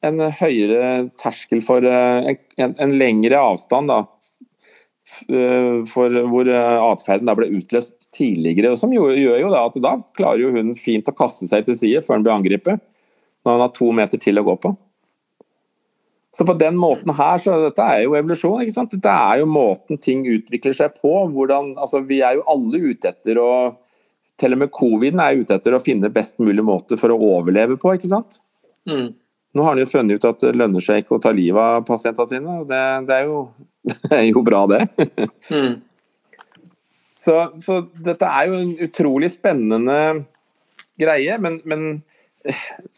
en høyere terskel for eh, en, en lengre avstand da, eh, for hvor atferden da ble utløst tidligere. og Som jo, gjør jo da at da klarer jo hunden fint å kaste seg til side før den blir angrepet, når han har to meter til å gå på. Så på den måten her, så dette er jo evolusjon. ikke sant? Dette er jo måten ting utvikler seg på. hvordan, altså Vi er jo alle ute etter å Til og med coviden er ute etter å finne best mulig måte for å overleve på. ikke sant? Mm. Nå har han jo funnet ut at det lønner seg ikke å ta livet av pasientene sine. og Det, det, er, jo, [LAUGHS] det er jo bra, det. Mm. Så, så dette er jo en utrolig spennende greie, men, men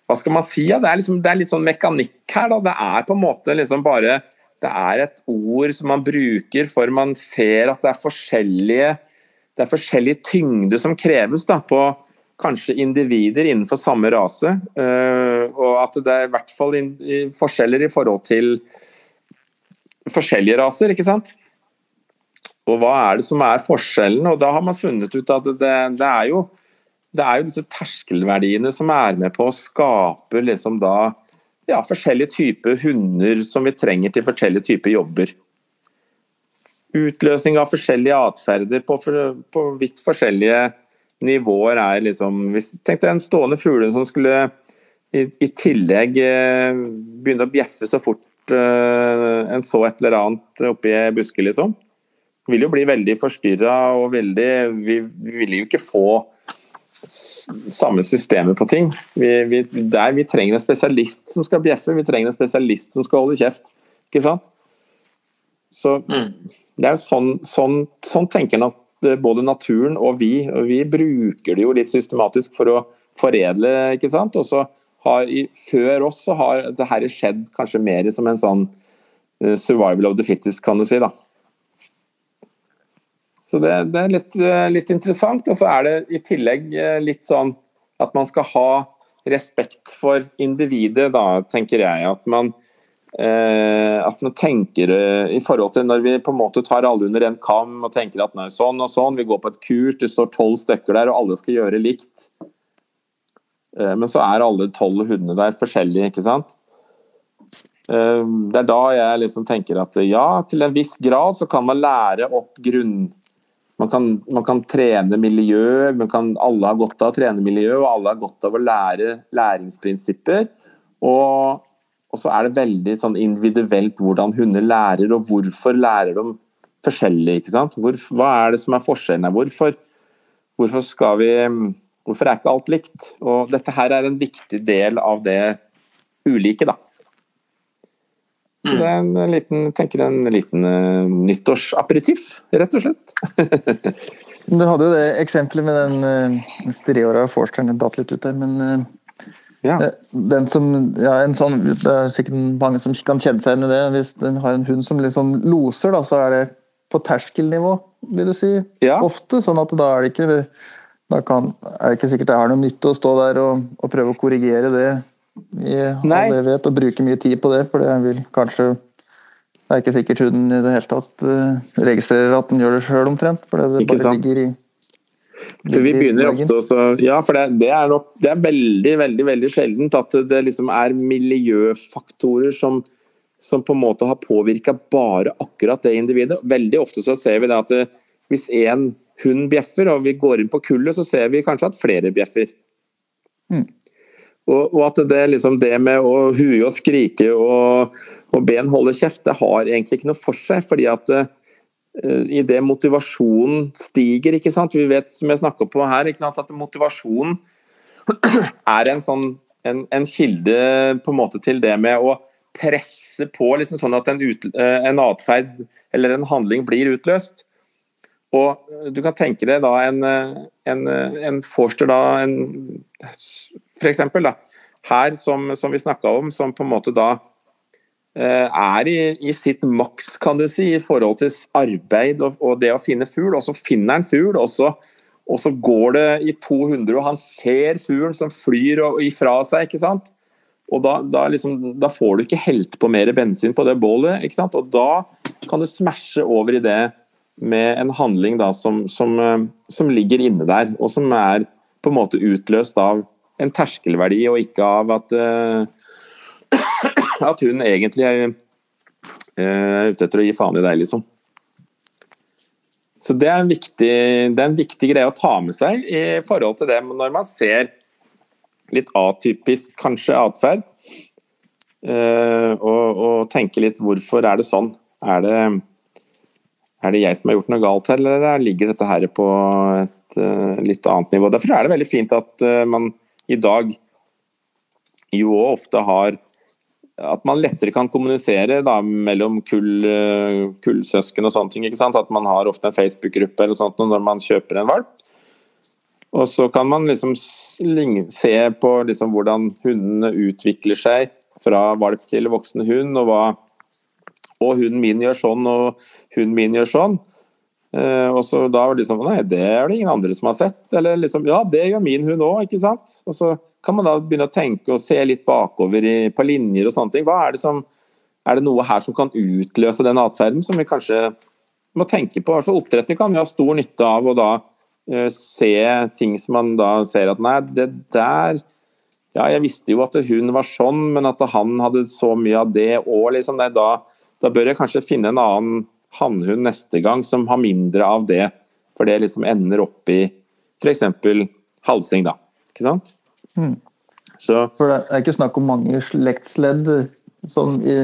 hva skal man si? Ja? Det, er liksom, det er litt sånn mekanikk her. Da. Det er på en måte liksom bare Det er et ord som man bruker for man ser at det er forskjellige det er forskjellig tyngde som kreves da, på kanskje individer innenfor samme rase. eh, og at det er i hvert fall forskjeller i forhold til forskjellige raser, ikke sant? Og hva er det som er forskjellen? Og da har man funnet ut at det, det, er, jo, det er jo disse terskelverdiene som er med på å skape liksom da ja, forskjellige typer hunder som vi trenger til forskjellige typer jobber. Utløsning av forskjellige atferder på, på vidt forskjellige nivåer er liksom Tenk deg en stående fugle som skulle i, i tillegg eh, begynne å bjeffe så fort eh, en så et eller annet oppi busket, liksom vil jo bli veldig forstyrra og veldig vi, vi vil jo ikke få samme systemet på ting. Vi, vi, der vi trenger en spesialist som skal bjeffe, vi trenger en spesialist som skal holde kjeft. Ikke sant? Så Mm. det er jo sånn, sånn, sånn tenker nok både naturen og vi. Og vi bruker det jo litt systematisk for å foredle, ikke sant. Og så har i, før oss så har det her skjedd kanskje mer som en sånn eh, survival of the fittest, kan du si. da. Så det, det er litt, eh, litt interessant. Og så er det i tillegg eh, litt sånn at man skal ha respekt for individet, da, tenker jeg. At man, eh, at man tenker eh, i forhold til når vi på en måte tar alle under en kam og tenker at nei, sånn og sånn, vi går på et kurs, det står tolv stykker der, og alle skal gjøre likt. Eh, men så er alle tolv hundene der forskjellige, ikke sant. Det er da jeg liksom tenker at ja, til en viss grad så kan man lære opp grunn man kan, man kan trene miljø, man kan, alle har godt av å trene miljø, og alle har godt av å lære læringsprinsipper. Og, og så er det veldig sånn individuelt hvordan hunder lærer, og hvorfor lærer de forskjellig. ikke sant? Hvor, hva er det som er forskjellen her? Hvorfor, hvorfor, skal vi, hvorfor er ikke alt likt? Og dette her er en viktig del av det ulike, da. Så det er en liten, tenker en liten uh, nyttårsaperitif, rett og slett. [LAUGHS] Du hadde jo det eksempelet med den uh, treåra forsteren, datt litt ut der, men uh, Ja. den som ja, en sånn, Det er sikkert mange som kan kjenne seg igjen i det. Hvis den har en hund som liksom loser, da, så er det på terskelnivå, vil du si. Ja. Ofte. Sånn at da er det ikke da kan, er det ikke sikkert det har noe nytte å stå der og, og prøve å korrigere det i Nei. all evighet og bruke mye tid på det, for det vil kanskje Det er ikke sikkert hunden i det hele tatt eh, registrerer at den gjør det sjøl, omtrent. For det Ikke bare sant? ligger i For vi begynner ofte også Ja, for det, det er nok Det er veldig, veldig veldig sjeldent at det liksom er miljøfaktorer som, som på en måte har påvirka bare akkurat det individet. Veldig ofte så ser vi det at det, hvis én hund bjeffer, og vi går inn på kullet, så ser vi kanskje at flere bjeffer. Mm. Og, og at det, liksom, det med å hue og skrike og, og be en holde kjeft, det har egentlig ikke noe for seg. fordi at uh, i det motivasjonen stiger, ikke sant? Vi vet, som jeg snakker på her, ikke sant? at motivasjonen [CLEARS THROAT] er en sånn en, en, kilde på en måte til det med å presse på, liksom sånn at en, ut, eh, en atferd eller en handling blir utløst. Og du kan tenke deg da en, en, en Forster da, en, for eksempel da, her som, som vi snakka om, som på en måte da eh, er i, i, sitt maks, kan du si, i forhold til arbeid og, og det å finne fugl. Og så finner han fugl, og så og så går det i 200, og han ser fuglen som flyr ifra seg. ikke sant? Og da, da, liksom, da, får du ikke helt på mer bensin på det bålet. ikke sant? Og da kan du smashe over i det med en handling da, som, som, eh, som, ligger inne der, og som er på en måte utløst av en terskelverdi, og ikke av at, uh, [COUGHS] at hun egentlig er uh, ute etter å gi faen i deg, liksom. Så det er, viktig, det er, en viktig, greie å ta med seg i forhold til det når man ser litt atypisk kanskje atferd. Uh, og, og tenke litt hvorfor er det sånn? Er det, er det jeg som har gjort noe galt her, eller ligger dette her på et litt annet nivå? Derfor er det veldig fint at man i dag jo ofte har at man lettere kan kommunisere da, mellom kull, eh, kullsøsken og sånne ting. ikke sant? At man har ofte en Facebook-gruppe eller sånt når man kjøper en valp. Og så kan man liksom se på liksom hvordan hundene utvikler seg fra valp til voksen hund, og hva og hunden min gjør sånn, og hunden min gjør sånn. Eh, og så da var det liksom Nei, det er det ingen andre som har sett. Eller liksom Ja, det gjør min hund òg, ikke sant. Og så kan man da begynne å tenke og se litt bakover i, på linjer og sånne ting. Hva er det som Er det noe her som kan utløse den atferden som vi kanskje må tenke på? For oppdretter kan jo ha stor nytte av å da uh, se ting som man da ser at nei, det der ja, jeg visste jo at hun var sånn, men at han hadde så mye av det òg, liksom. Nei, Da, da, bør jeg kanskje finne en annen hannhund neste gang som har mindre av det. For det liksom ender opp i f.eks. halsing, da. Ikke sant? Mm. Så, For det er ikke snakk om mange slektsledd sånn i,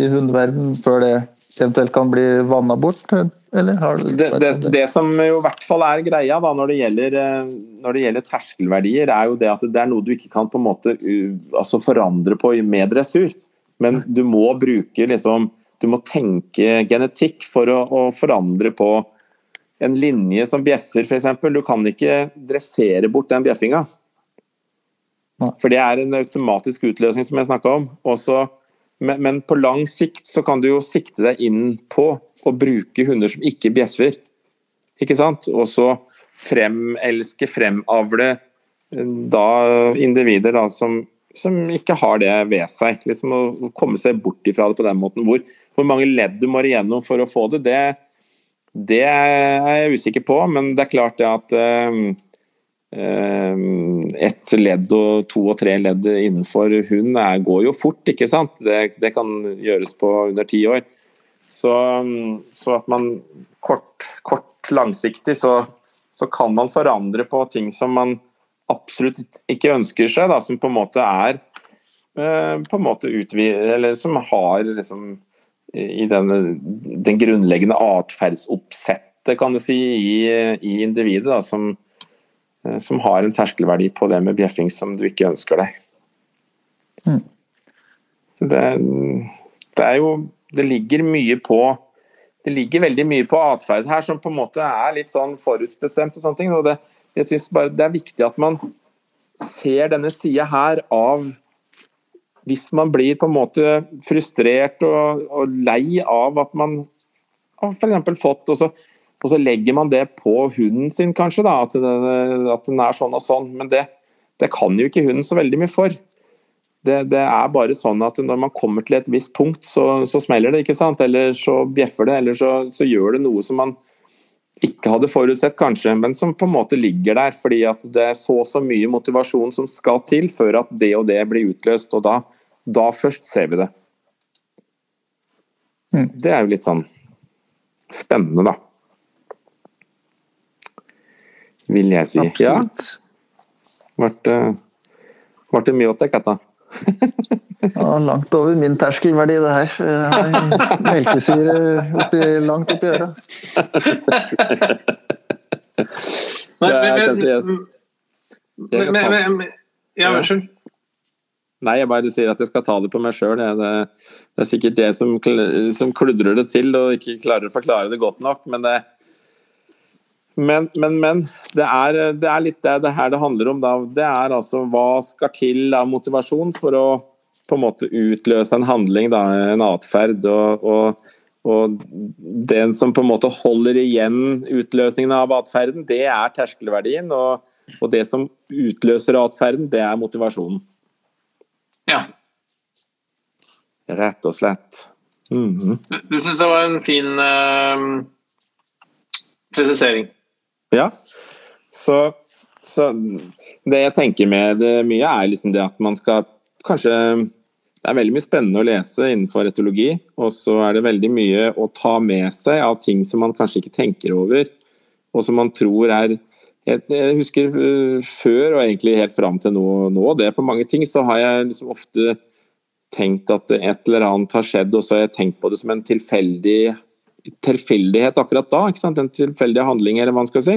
i hundeverden før det eventuelt kan bli vanna bort? Eller har du det, det, det, som jo i hvert fall er greia da, når, det gjelder, eh, når det gjelder terskelverdier, er jo det at det er noe du ikke kan på en måte altså forandre på med dressur. Men du må bruke liksom Du må tenke genetikk for å, å forandre på en linje som bjeffer, f.eks. Du kan ikke dressere bort den bjeffinga. For det er en automatisk utløsning, som jeg snakka om. Også, men, men, på lang sikt så kan du jo sikte deg inn på å bruke hunder som ikke bjeffer. Ikke sant? Og så fremelske, fremavle eh, da individer da, som, som, ikke har det ved seg. Liksom Å komme seg bort ifra det på den måten. Hvor, hvor mange ledd du må igjennom for å få det, det, det er jeg usikker på. Men det er klart det at Ehm, ett ledd og to og tre ledd innenfor hund går jo fort, ikke sant. Det, det kan gjøres på under ti år. Så, så, at man kort, kort langsiktig så, så, kan man forandre på ting som man absolutt ikke ønsker seg, da, som på en måte er eh, på en måte utvidet, eller som har liksom i denne, den grunnleggende atferdsoppsettet, kan du si, i, i individet, da, som, Eh, som har en terskelverdi på det med bjeffing som du ikke ønsker deg. Mm. Så det, det, er jo Det ligger mye på Det ligger veldig mye på atferd her som på en måte er litt sånn forutsbestemt og sånne ting. Og det, jeg synes bare det er viktig at man ser denne sida her av Hvis man blir på en måte frustrert og, og lei av at man har f.eks. fått og så og så legger man det på hunden sin, kanskje, da, at, den, at den er sånn og sånn. Men det, det, kan jo ikke hunden så veldig mye for. Det, det, er bare sånn at når man kommer til et visst punkt, så, så smeller det, ikke sant? Eller så bjeffer det, eller så, så, gjør det noe som man ikke hadde forutsett, kanskje, men som på en måte ligger der. Fordi at det er så så mye motivasjon som skal til før at det og det blir utløst. Og da, da først ser vi det. Mm. Det er jo litt sånn spennende, da. vil jeg si. Absolutt. Ja. Uh, ble det mye å tenke katta. Ja, langt over min terskelverdi, det her. Melkesyre oppi, langt oppi øra. Men, men, kanskje jeg- men, men, men, men Ja, unnskyld. Nei, jeg bare sier at jeg skal ta det på meg sjøl. Det, det, det er sikkert det som, som kludrer det til og ikke klarer å forklare det godt nok. Men det Men, men, men. Det er, det er litt det det her det handler om. Da. Det er altså hva skal til av motivasjon for å på en måte utløse en handling, da, en atferd. Og, og, og den som på en måte holder igjen utløsningen av atferden, det er terskelverdien. Og, og det som utløser atferden, det er motivasjonen. Ja. Rett og slett. Mhm. Du, du syns det var en fin eh, presisering? Ja. Så, så det jeg tenker med det mye, er liksom det at man skal kanskje Det er veldig mye spennende å lese innenfor etologi, og så er det veldig mye å ta med seg av ting som man kanskje ikke tenker over, og som man tror er jeg, husker uh, før, og egentlig helt fram til nå, nå, det på mange ting, så har jeg liksom ofte tenkt at et eller annet har skjedd, og så har jeg tenkt på det som en tilfeldig tilfeldighet akkurat da. En tilfeldig handling, eller hva man skal si.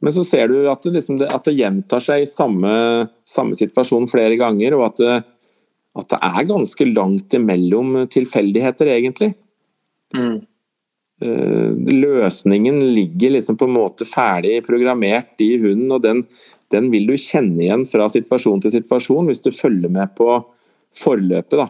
Men så ser du at det, liksom, at det gjentar seg i samme, samme situasjon flere ganger, og at det, at det er ganske langt imellom tilfeldigheter, egentlig. Mm. Eh, løsningen ligger liksom på en måte ferdig programmert i hunden, og den, den vil du kjenne igjen fra situasjon til situasjon hvis du følger med på forløpet. da.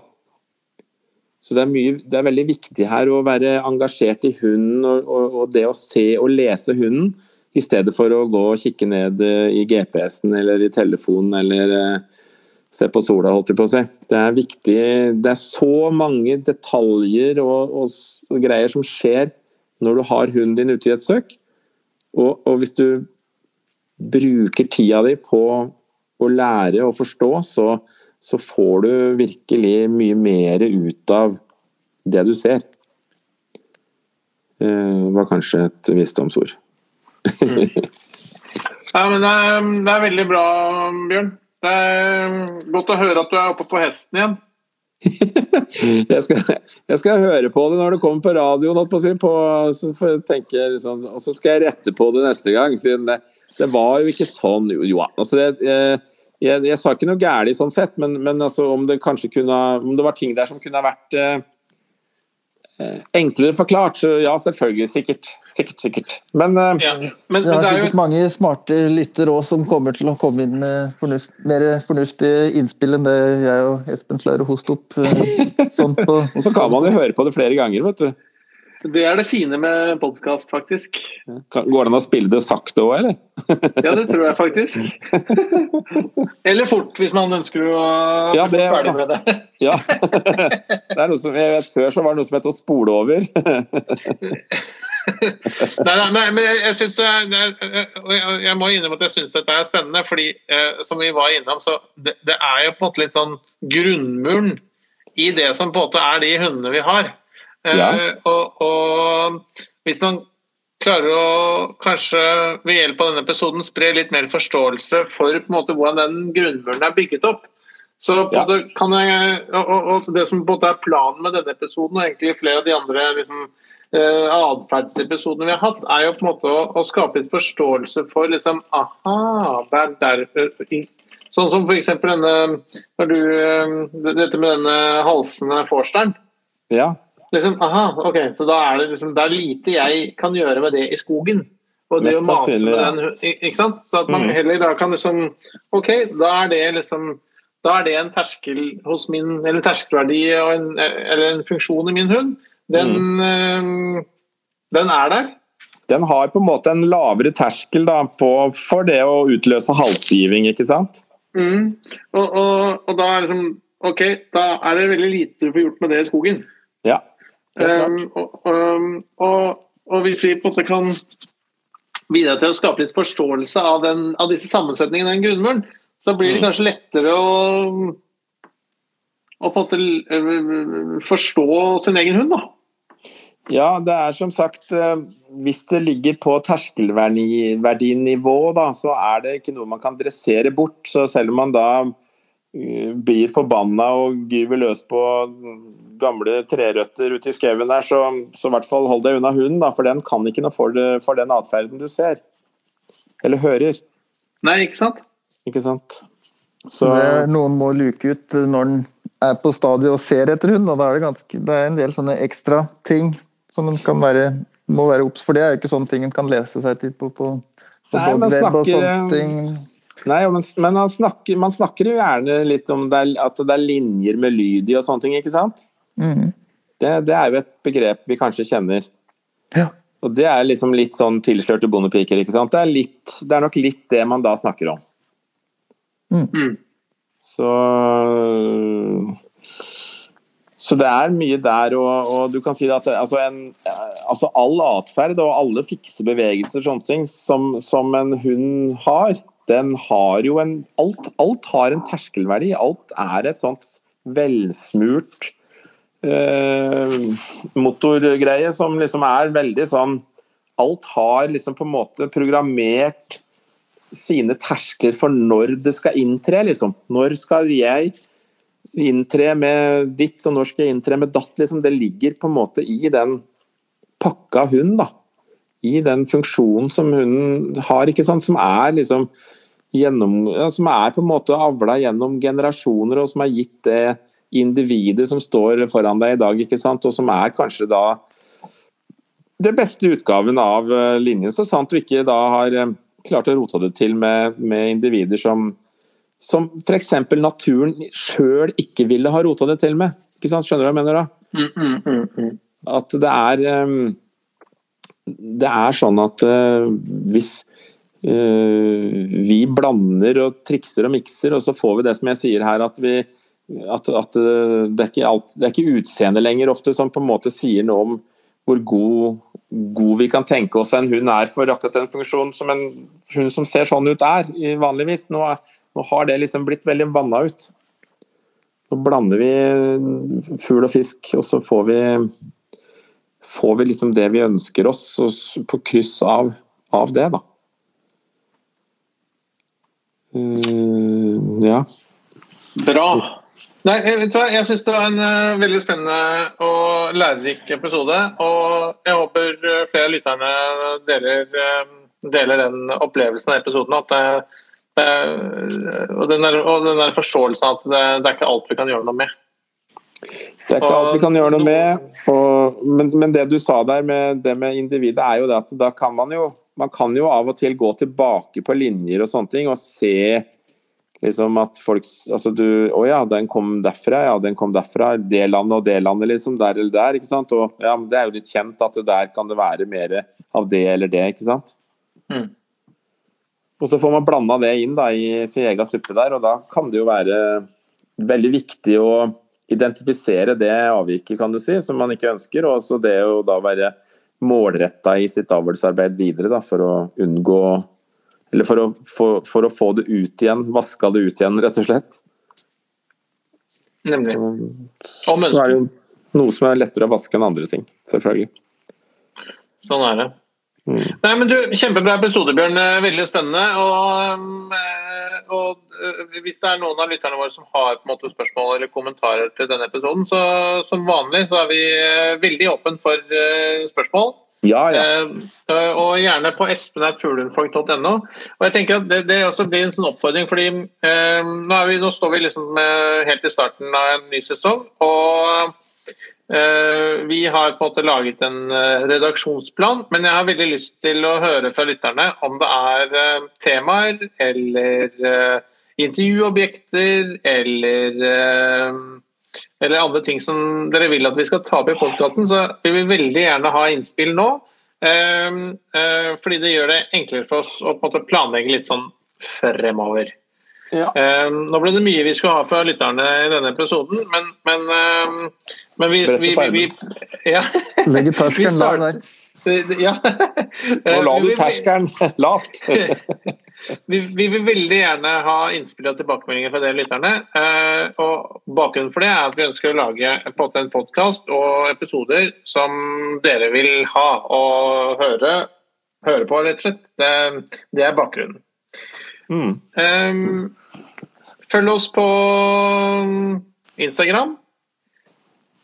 Så det er, mye, det er veldig viktig her å være engasjert i hunden og, og, og det å se og lese hunden, i stedet for å gå og kikke ned eh, i GPS-en eller i telefonen eller eh, se på sola, holdt jeg på å si. Det er viktig Det er så mange detaljer og, og, og greier som skjer når du har hunden din ute i et søk. Og, og hvis du bruker tida di på å lære og forstå, så, så får du virkelig mye mer ut av det du ser. Det var kanskje et visdomsord. Ja, men det er, det er veldig bra, Bjørn. Det er godt å høre at du er oppe på hesten igjen. [LAUGHS] Jeg skal, jeg skal høre på det når det kommer på radioen, på på, så liksom, og så skal jeg rette på det neste gang. Siden det, det var jo ikke sånn Jo, jo altså det, jeg, jeg, jeg sa ikke noe galt sånn sett, men, men altså, om det kunne Om det var ting der som kunne vært eh, eh, enklere forklart, så ja, selvfølgelig. Sikkert. Sikkert, sikkert. Men eh, Ja. Men, Det er det er sikkert jo mange smarte lyttere òg som kommer til å komme inn med fornuft, mer fornuftige innspill enn det jeg og Espen klarer å hoste opp. eh, Sånn på, [LAUGHS] og så kan man jo høre på det flere ganger, vet du. Det er det fine med podkast, faktisk. Går det an å spille det sakte òg, eller? [LAUGHS] Ja, det tror jeg faktisk. [LAUGHS] Eller fort, hvis man ønsker å Ja, bli ferdig med det. [LAUGHS] Ja. Det er noe som, jeg vet, før så var det noe som het å spole over. Nei, nei, men, jeg, synes jeg må innrømme at jeg syns dette er spennende, fordi eh, som vi var innom, så det, det er jo på en måte litt sånn grunnmuren i det som på en måte er de hundene vi har. Eh, Ja. og, og hvis man klarer å kanskje ved hjelp av denne episoden spre litt mer forståelse for måte hvordan den grunnmuren er bygget opp, så Ja. kan jeg, og, og, Det som både er planen med denne episoden, og egentlig flere av de andre liksom, eh, atferdsepisodene vi har hatt, er jo på en måte å, å skape litt forståelse for liksom, aha, det er derfor Sånn som f.eks. denne når du, eh, dette med denne halsende forsteren. Ja. Liksom, aha, ok, Så da er det liksom, det er lite jeg kan gjøre med det i skogen. Og det å mase med den, ikke sant? Så at man Mm. heller da kan liksom Ok, da er det liksom da er det en terskel hos min, eller en terskelverdi en, eller en funksjon i min hund. Den, Mm. eh, den er der. Den har på en måte en lavere terskel da, på, for det å utløse halsgiving, ikke sant? Mm. Og, og, og da er liksom Ok, da er det veldig lite du får gjort med det i skogen. Um, og, um, og, og hvis vi på en måte kan bidra til å skape litt forståelse av, den, av disse sammensetningene i den grunnmuren, så blir det Mm. kanskje lettere å, å på en måte øh, forstå sin egen hund. da. Ja, det er som sagt eh, Hvis det ligger på terskelverdinivå, da, så er det ikke noe man kan dressere bort. Så selv om man da eh, blir forbanna og gyver løs på gamle trerøtter ute i skauen der, så, så i hvert fall hold deg unna hunden, da, for den kan ikke noe for, det, for den atferden du ser. Eller hører. Nei, ikke sant? Ikke sant? Så det er noen må luke ut når den er på stadiet og ser etter hund. Og da er det, ganske, det er en del sånne ekstra ting som en kan være, må være obs for. Det er jo ikke sånne ting en kan lese seg til på, på, på Nei, man web og sånne ting. Nei, men, men man, snakker, man snakker jo gjerne litt om det er, at det er linjer med lyd i og sånne ting, ikke sant? Mhm. Det, det er jo et begrep vi kanskje kjenner. Ja. Og det er liksom litt sånn tilslørte bondepiker, ikke sant. Det er, litt, det er nok litt det man da snakker om. Mm. Så Så det er mye der, og, og du kan si at altså, en, altså all atferd og alle fikse bevegelser sånne ting, som, som en hund har, den har jo en alt, alt har en terskelverdi. Alt er et sånt velsmurt motorgreie som liksom er veldig sånn Alt har liksom på en måte programmert sine terskler for når det skal inntre, liksom. Når skal jeg inntre med ditt, og når skal jeg inntre med datt? Liksom. Det ligger på en måte i den pakka hund, da. I den funksjonen som hunden har, ikke sant. Som er liksom gjennom Som er på en måte avla gjennom generasjoner, og som har gitt det individet som står foran deg i dag, ikke sant. Og som er kanskje da det beste utgaven av eh, linjen, så sant du ikke da har eh, klart å rote det til med, med individer som som f.eks. naturen sjøl ikke ville ha rota det til med. Ikke sant? Skjønner du hva jeg mener da? Mm, mm, mm, mm. At det er um, Det er sånn at uh, hvis uh, vi blander og trikser og mikser, og så får vi det som jeg sier her, at vi at, at uh, det, er alt, det er ikke utseendet lenger ofte som på en måte sier noe om hvor god, god vi kan tenke oss en hund er for akkurat den funksjonen som en hund som ser sånn ut er, i vanligvis. Nå, nå har det liksom blitt veldig vanna ut. Så blander vi fugl og fisk, og så får vi får vi liksom det vi ønsker oss, på kryss av, av det, da. Uh, ja. Bra. Nei, jeg vet du hva, jeg syns det var en uh, veldig spennende og lærerik episode. Og jeg håper eh, flere av lytterne deler, uh, deler den opplevelsen av episoden. At det, uh, og, den der, og den der forståelsen av at det, det er ikke alt vi kan gjøre noe med. Det er ikke alt vi kan gjøre noe med. Og, men, men det du sa der med det med individet, er jo det at da kan man jo man kan jo av og til gå tilbake på linjer og sånne ting og se liksom at folk altså du, Å ja, den kom derfra, ja, den kom derfra. Det landet og det landet, liksom. Der eller der. ikke sant? Og ja, men Det er jo litt kjent at det der kan det være mer av det eller det, ikke sant. Mm. Og så får man blanda det inn da i sin egen suppe der, og da kan det jo være veldig viktig å identifisere det avviket, kan du si, som man ikke ønsker, og så det å da være målretta i sitt avlsarbeid videre da, for å unngå Eller for å, for, for å få det ut igjen, vaska det ut igjen, rett og slett. Nemlig. Så er det jo noe som er lettere å vaske enn andre ting, selvfølgelig. Sånn er det. Mm. Nei, men du, Kjempebra episode, Bjørn. Eh, Veldig spennende. Og, eh, og eh, Hvis det er noen av lytterne våre som har på en måte spørsmål eller kommentarer til denne episoden, så som vanlig så er vi veldig åpen for spørsmål. Ja, ja. Eh, og gjerne på espen.fuglehundfolk.no. Og jeg tenker at det, det også blir en sånn oppfordring, fordi eh, nå, vi, nå står vi liksom eh, helt i starten av en ny sesong. og eh, vi har på en måte laget en eh, redaksjonsplan, men jeg har veldig lyst til å høre fra lytterne om det er eh, temaer eller eh, intervjuobjekter eller eh, eller andre ting som dere vil at vi skal ta opp i podkasten, så vi vil veldig gjerne ha innspill nå. eh, eh, fordi det gjør det enklere for oss å på en måte planlegge litt sånn fremover. Ja. Eh, nå ble det mye vi skulle ha fra lytterne i denne episoden, men, men, eh, men vi, vi, vi, vi ja. [LAUGHS] Legger terskelen lav der. [LAUGHS] Ja. Nå la Eh, du vi- terskelen [LAUGHS] lavt. Vi, vi vil veldig gjerne ha innspill og tilbakemeldinger fra dere lytterne. Eh, og Bakgrunnen for det er at vi ønsker å lage en podkast og episoder som dere vil ha og høre, høre på, rett og slett. Det, det er bakgrunnen. Mm. Eh, følg oss på Instagram.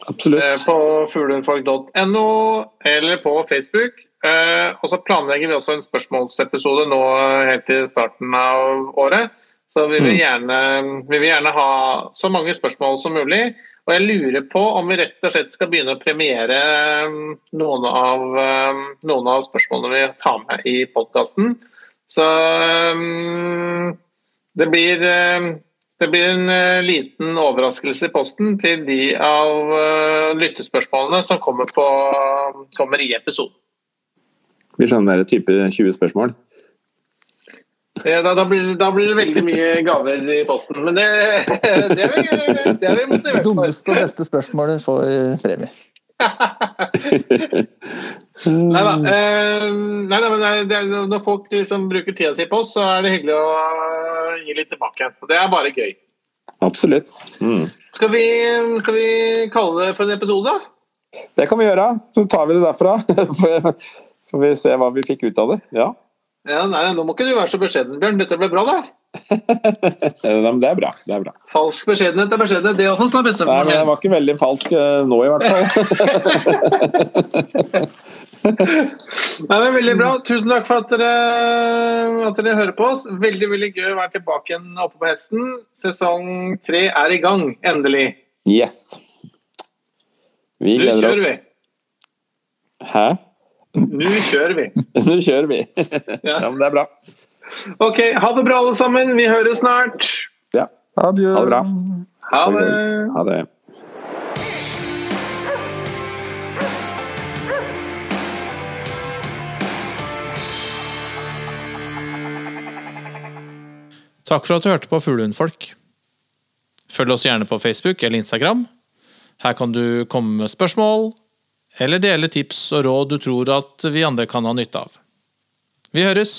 Absolutt. Eh, på fuglehundfolk.no eller på Facebook. Eh, og så planlegger vi også en spørsmålsepisode nå helt til starten av året. Så vi vil, Mm. gjerne, vi vil gjerne ha så mange spørsmål som mulig. Og jeg lurer på om vi rett og slett skal begynne å premiere eh, noen av, eh, noen av spørsmålene vi tar med i podkasten. Så eh, det blir eh, det blir en eh, liten overraskelse i posten til de av eh, lyttespørsmålene som kommer, på, kommer i episoden. Blir sånn der type 20 spørsmål. Eh, Da, da, blir, da blir det veldig mye gaver i posten, men det, det, er, vi, det er vi motivert for. Dummeste og beste spørsmålet får premie. [LAUGHS] Nei da. eh, nei, nei, men det, når folk liksom bruker tida si på oss, så er det hyggelig å gi litt tilbake. Det er bare gøy. Absolutt. Mm. Skal vi, skal vi kalle det for en episode, da? Det kan vi gjøre. Så tar vi det derfra. [LAUGHS] Så får vi se hva vi fikk ut av det. Ja. Ja, nei, Nå må ikke du være så beskjeden, Bjørn. Dette ble bra, da. [LAUGHS] Eh, Det er bra. Det er bra. Falsk beskjedenhet er beskjedenhet, det også, sa Nei, men Den var ikke veldig falsk eh, nå, i hvert fall. [LAUGHS] Nei, men Veldig bra. Tusen takk for at dere, at dere hører på oss. Veldig veldig gøy å være tilbake igjen oppe på hesten. Sesong tre er i gang, endelig. Yes. Vi Nå kjører vi. Hæ? Nå kjører vi. [LAUGHS] Nå kjører vi. Ja. Ja, men det er bra. Ok, ha det bra alle sammen. Vi høres snart. Ja. Adjø. Ha det bra. Ha det. Ha det. Takk for at du hørte på Fuglehundfolk. Følg oss gjerne på Facebook eller Instagram. Her kan du komme med spørsmål, eller dele tips og råd du tror at vi andre kan ha nytte av. Vi høres!